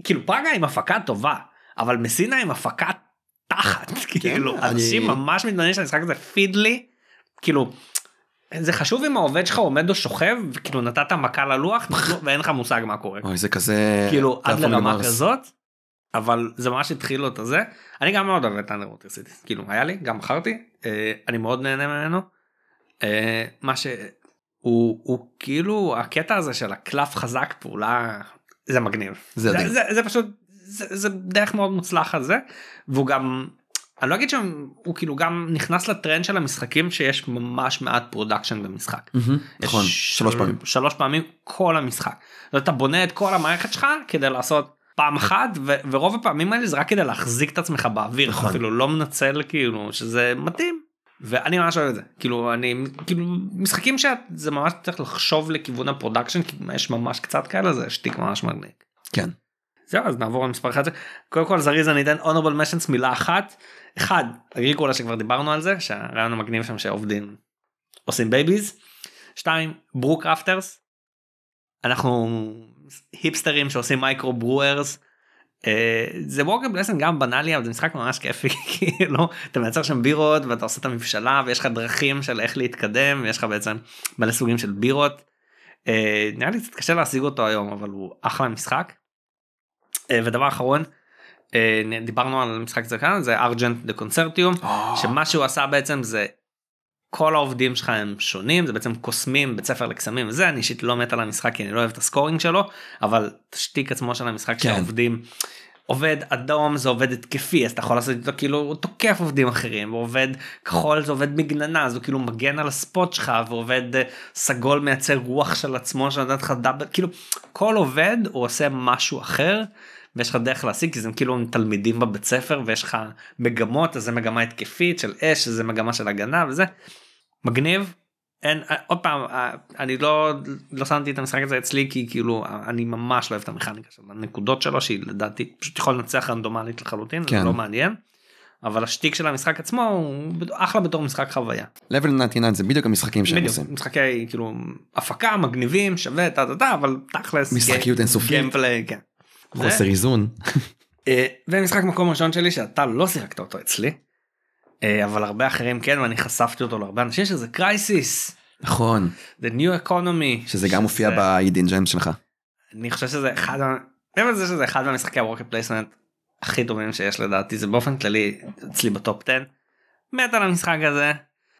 כאילו פראגה עם הפקה טובה אבל מסינה עם הפקה תחת כאילו אני- אנשים ממש מתעניינים שהמשחק הזה פידלי כאילו. זה חשוב אם העובד שלך עומד או שוכב? וכאילו נתת מכה ללוח ואין לך מושג מה קורה. אוי זה כזה כאילו עד לרמה. כזאת אבל זה ממש התחיל לו את הזה. אני גם מאוד אוהב את אנדרוטר סיטי. כאילו היה לי גם מכרתי אה, אני מאוד נהנה ממנו. אה, מה שהוא הוא כאילו הקטע הזה של הקלף חזק פעולה זה מגניב. זה זה. זה, זה פשוט זה, זה דרך מאוד מוצלחת זה. והוא גם אני לא אגיד שהוא כאילו גם נכנס לטרנד של המשחקים שיש ממש מעט production במשחק. נכון של- שלוש פעמים. שלוש פעמים כל המשחק. אתה בונה את כל המערכת שלך כדי לעשות פעם אחת ו- ורוב הפעמים האלה זה רק כדי להחזיק את עצמך באוויר נכון. אפילו לא מנצל כאילו שזה מתאים ואני ממש אוהב את זה כאילו אני כאילו משחקים שזה ממש צריך לחשוב לכיוון ה production כי יש ממש קצת כאלה זה שטיק ממש מגניב. כן. זהו אז נעבור למספר אחד קודם כל זריז אני אתן honorable mentions מילה אחת אחד אגריקולה שכבר דיברנו על זה שהרעיון המגניב שם שעובדים עושים babies. שתיים Brew Crafters. אנחנו היפסטרים שעושים micro brewers. אה, זה worker placement גם בנאלי אבל זה משחק ממש כיפי כאילו אתה מייצר שם בירות ואתה עושה את המבשלה ויש לך דרכים של איך להתקדם ויש לך בעצם מלא סוגים של בירות. אה, נראה לי קצת קשה להשיג אותו היום אבל הוא אחלה משחק. אה, ודבר אחרון דיברנו על משחק כאן זה ארג'נט דה קונצרטיום שמה שהוא עשה בעצם זה כל העובדים שלך הם שונים זה בעצם קוסמים בית ספר לקסמים וזה אני אישית לא מת על המשחק כי אני לא אוהב את הסקורינג שלו אבל תשתיק עצמו של המשחק כן. שהעובדים עובד אדום זה עובד התקפי אז אתה יכול לעשות איתו כאילו הוא תוקף עובדים אחרים ועובד כחול זה עובד מגננה אז הוא כאילו מגן על הספוט שלך ועובד אה, סגול מייצר רוח של עצמו שנותן לך דאבל כאילו כל עובד הוא עושה משהו אחר ויש לך דרך להשיג כי זה כאילו הם תלמידים בבית ספר ויש לך מגמות אז זה מגמה התקפית של אש זה מגמה של הגנה וזה מגניב. אין עוד פעם אה, אני לא לא שמתי את המשחק הזה אצלי כי כאילו אני ממש לא אוהב את המכניקה של הנקודות שלו שהיא לדעתי פשוט יכול לנצח רנדומלית לחלוטין כן. זה לא מעניין. אבל השטיק של המשחק עצמו הוא אחלה בתור משחק חוויה. level 99 זה בדיוק המשחקים שהם עושים. משחקי כאילו הפקה מגניבים שווה טה טה טה אבל תכלס משחקיות אינסופית. גיימפליי כן. חוסר איזון. אה, ומשחק מקום ראשון שלי שאתה לא שיחקת אותו אצלי. אה, אבל הרבה אחרים כן ואני חשפתי אותו להרבה אנשים שזה קרייסיס. נכון The New Economy. שזה גם מופיע ב-Hidden Gem שלך. אני חושב שזה אחד, מעבר לזה שזה אחד מהמשחקי ה worker placement הכי טובים שיש לדעתי זה באופן כללי אצלי ב top 10. מת על המשחק הזה.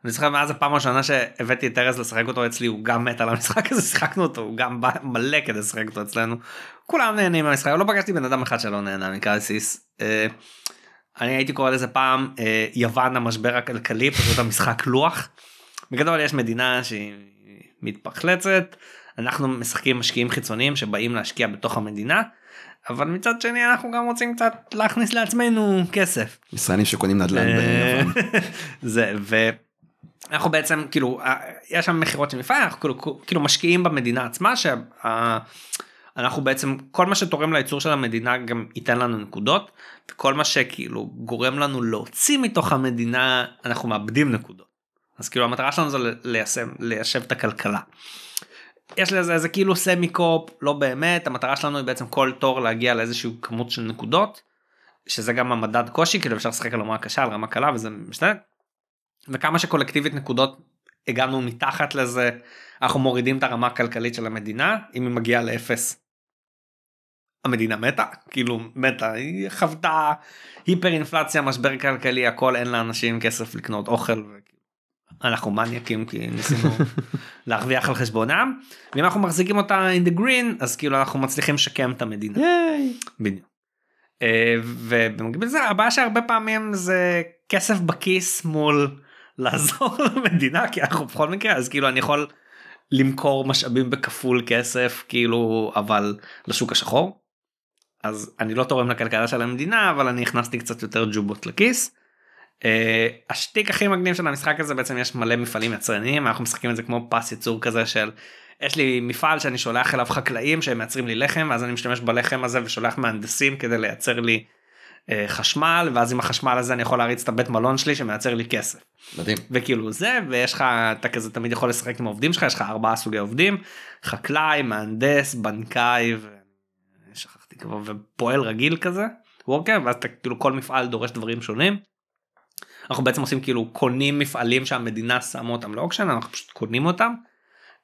אני זוכר מאז הפעם הראשונה שהבאתי את ארז לשחק אותו אצלי הוא גם מת על המשחק הזה שיחקנו אותו הוא גם בא מלא כדי לשחק אותו אצלנו. כולם נהנים מהמשחק לא פגשתי בן אדם אחד שלא נהנה מ Crisis. אה, אני הייתי קורא לזה פעם אה, יוון המשבר הכלכלי פשוט המשחק לוח. בגדול יש מדינה שהיא מתפחלצת אנחנו משחקים משקיעים חיצוניים שבאים להשקיע בתוך המדינה. אבל מצד שני אנחנו גם רוצים קצת להכניס לעצמנו כסף. ישראלים שקונים נדל"ן אה, ביוון. זה ואנחנו בעצם כאילו אה, יש שם מכירות של מפעל אנחנו כאילו, כאילו משקיעים במדינה עצמה שאנחנו בעצם כל מה שתורם לייצור של המדינה גם ייתן לנו נקודות וכל מה שכאילו גורם לנו להוציא מתוך המדינה אנחנו מאבדים נקודות. אז כאילו המטרה שלנו זה ליישם ליישב את הכלכלה. יש לזה איזה כאילו סמי קופ לא באמת המטרה שלנו היא בעצם כל תור להגיע לאיזשהו כמות של נקודות. שזה גם המדד קושי כאילו אפשר לשחק על רמה קשה על רמה קלה וזה משתנה. וכמה שקולקטיבית נקודות הגענו מתחת לזה אנחנו מורידים את הרמה הכלכלית של המדינה אם היא מגיעה לאפס. המדינה מתה כאילו מתה היא חוותה היפר אינפלציה משבר כלכלי הכל אין לאנשים כסף לקנות אוכל. אנחנו מניאקים כי ניסינו להרוויח על חשבונם ואם אנחנו מחזיקים אותה in the green אז כאילו אנחנו מצליחים לשקם את המדינה. בדיוק. אה, ובמקביל לזה הבעיה שהרבה פעמים זה כסף בכיס מול לעזור למדינה כי אנחנו בכל מקרה אז כאילו אני יכול למכור משאבים בכפול כסף כאילו אבל לשוק השחור. אז אני לא תורם לכלכלה של המדינה אבל אני הכנסתי קצת יותר ג'ובות לכיס. Uh, השטיק הכי מגניב של המשחק הזה בעצם יש מלא מפעלים יצרניים אנחנו משחקים את זה כמו פס ייצור כזה של יש לי מפעל שאני שולח אליו חקלאים שהם מייצרים לי לחם ואז אני משתמש בלחם הזה ושולח מהנדסים כדי לייצר לי חשמל ואז עם החשמל הזה אני יכול להריץ את הבית מלון שלי שמייצר לי כסף מדהים. וכאילו זה ויש לך אתה כזה תמיד יכול לשחק עם העובדים שלך יש לך ארבעה סוגי עובדים חקלאי מהנדס בנקאי ושכחתי כבר ופועל רגיל כזה וורקר ואז אתה כאילו כל מפעל דורש דברים שונים. אנחנו בעצם עושים כאילו קונים מפעלים שהמדינה שמה אותם לאוקשן אנחנו פשוט קונים אותם.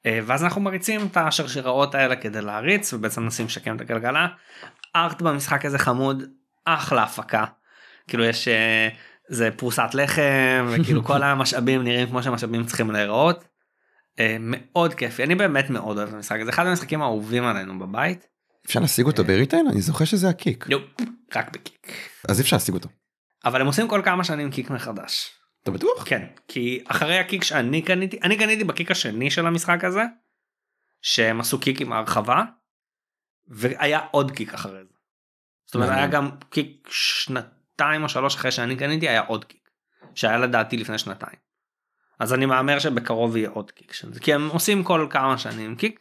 אה, ואז אנחנו מריצים את השרשראות האלה כדי להריץ ובעצם מנסים לשקם את הכלכלה. ארט במשחק הזה חמוד אחלה הפקה. כאילו יש אה, זה פרוסת לחם וכאילו כל המשאבים נראים כמו שהמשאבים צריכים להיראות. אה, מאוד כיפי אני באמת מאוד אוהב את המשחק הזה אחד המשחקים האהובים עלינו בבית. אפשר להשיג אותו בריטייל? אני זוכר שזה הקיק. יופ, רק בקיק. אז אי אפשר להשיג אותו. אבל הם עושים כל כמה שנים קיק מחדש. אתה בטוח? כן כי אחרי הקיק שאני קניתי אני קניתי בקיק השני של המשחק הזה שהם עשו קיק עם הרחבה והיה עוד קיק אחרי זה. זאת אומרת היה. גם קיק שנתיים או שלוש אחרי שאני קניתי היה עוד קיק שהיה לדעתי לפני שנתיים. אז אני מהמר שבקרוב יהיה עוד קיק של זה כי הם עושים כל כמה שנים קיק.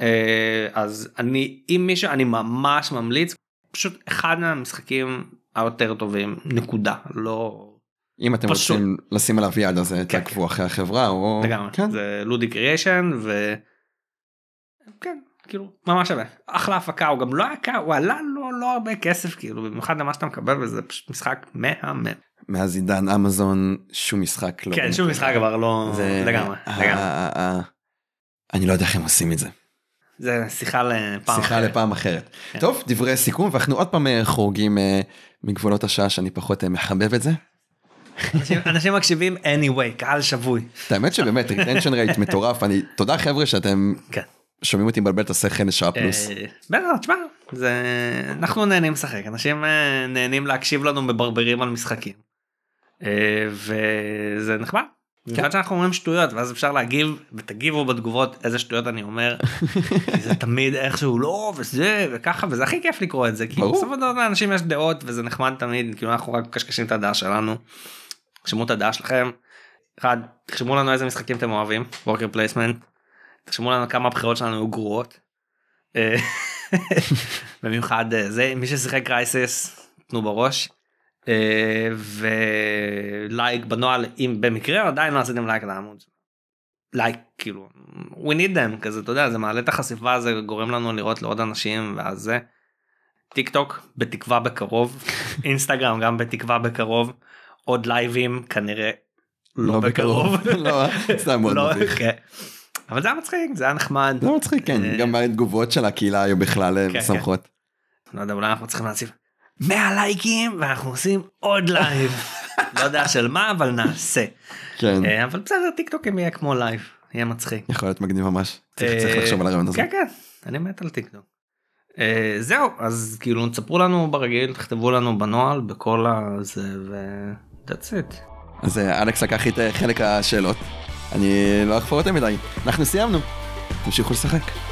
אה, אז אני אם מישהו אני ממש ממליץ פשוט אחד מהמשחקים היותר טובים נקודה לא אם אתם פשוט. רוצים לשים עליו יד אז כן, תעקבו אחרי החברה או לגמרי כן. זה לודי קריאיישן ו... כן כאילו ממש שווה אחלה הפקה הוא גם לא היה יקר הוא עלה לא לא הרבה כסף כאילו במיוחד למה שאתה מקבל וזה פשוט משחק מהמם. מאז עידן אמזון שום משחק לא כן שום משחק כבר לא זה לגמרי לגמרי. אני לא יודע איך הם עושים את זה זה שיחה לפעם שיחה אחרת. לפעם אחרת כן. טוב דברי סיכום ואנחנו עוד פעם אה, חורגים אה, מגבולות השעה שאני פחות אה, מחבב את זה. אנשים- אנשים מקשיבים anyway קהל שבוי. האמת שבאמת retention rate מטורף אני תודה חבר'ה שאתם כן. שומעים אותי מבלבל את השכל לשעה פלוס. אה, בטח תשמע זה אנחנו נהנים לשחק אנשים אה, נהנים להקשיב לנו מברברים על משחקים. אה, וזה נחמד. במיוחד שאנחנו אומרים שטויות ואז אפשר להגיב ותגיבו בתגובות איזה שטויות אני אומר. זה תמיד איכשהו לא וזה וככה וזה הכי כיף לקרוא את זה כי. בסופו של דבר לאנשים יש דעות וזה נחמד תמיד כאילו אנחנו רק מקשקשים את הדעה שלנו. תרשמו את הדעה שלכם. אחד תרשמו לנו איזה משחקים אתם אוהבים worker placement. תרשמו לנו כמה הבחירות שלנו היו גרועות. אה, במיוחד אה, זה מי ששיחק Crisis תנו בראש. אה, ולייק בנוהל אם במקרה עדיין לא עשיתם לייק לעמוד. לייק כאילו we need them כזה אתה יודע זה מעלה את החשיפה זה גורם לנו לראות לעוד אנשים ואז זה. טיק טוק בתקווה בקרוב אינסטגרם גם בתקווה בקרוב עוד לייבים כנראה לא בקרוב. לא, סתם לא, מביך. כן. אבל זה היה מצחיק זה היה נחמד. זה מצחיק כן אה, גם התגובות של הקהילה היו בכלל אה, כן, משמחות. לא יודע אולי אנחנו צריכים להציב 100 לייקים ואנחנו עושים עוד לייב. לא יודע של מה אבל נעשה. כן אה, אבל בסדר טיק טוק יהיה כמו לייב יהיה מצחיק. יכול להיות מגניב ממש. צריך לחשוב על הרעיון הזה. כן כן אני מת על טיק טוק. זהו אז כאילו תספרו לנו ברגיל תכתבו לנו בנוהל בכל הזה ו... that's it. אז אלכס לקח את חלק השאלות. אני לא אחפור יותר מדי. אנחנו סיימנו. תמשיכו לשחק.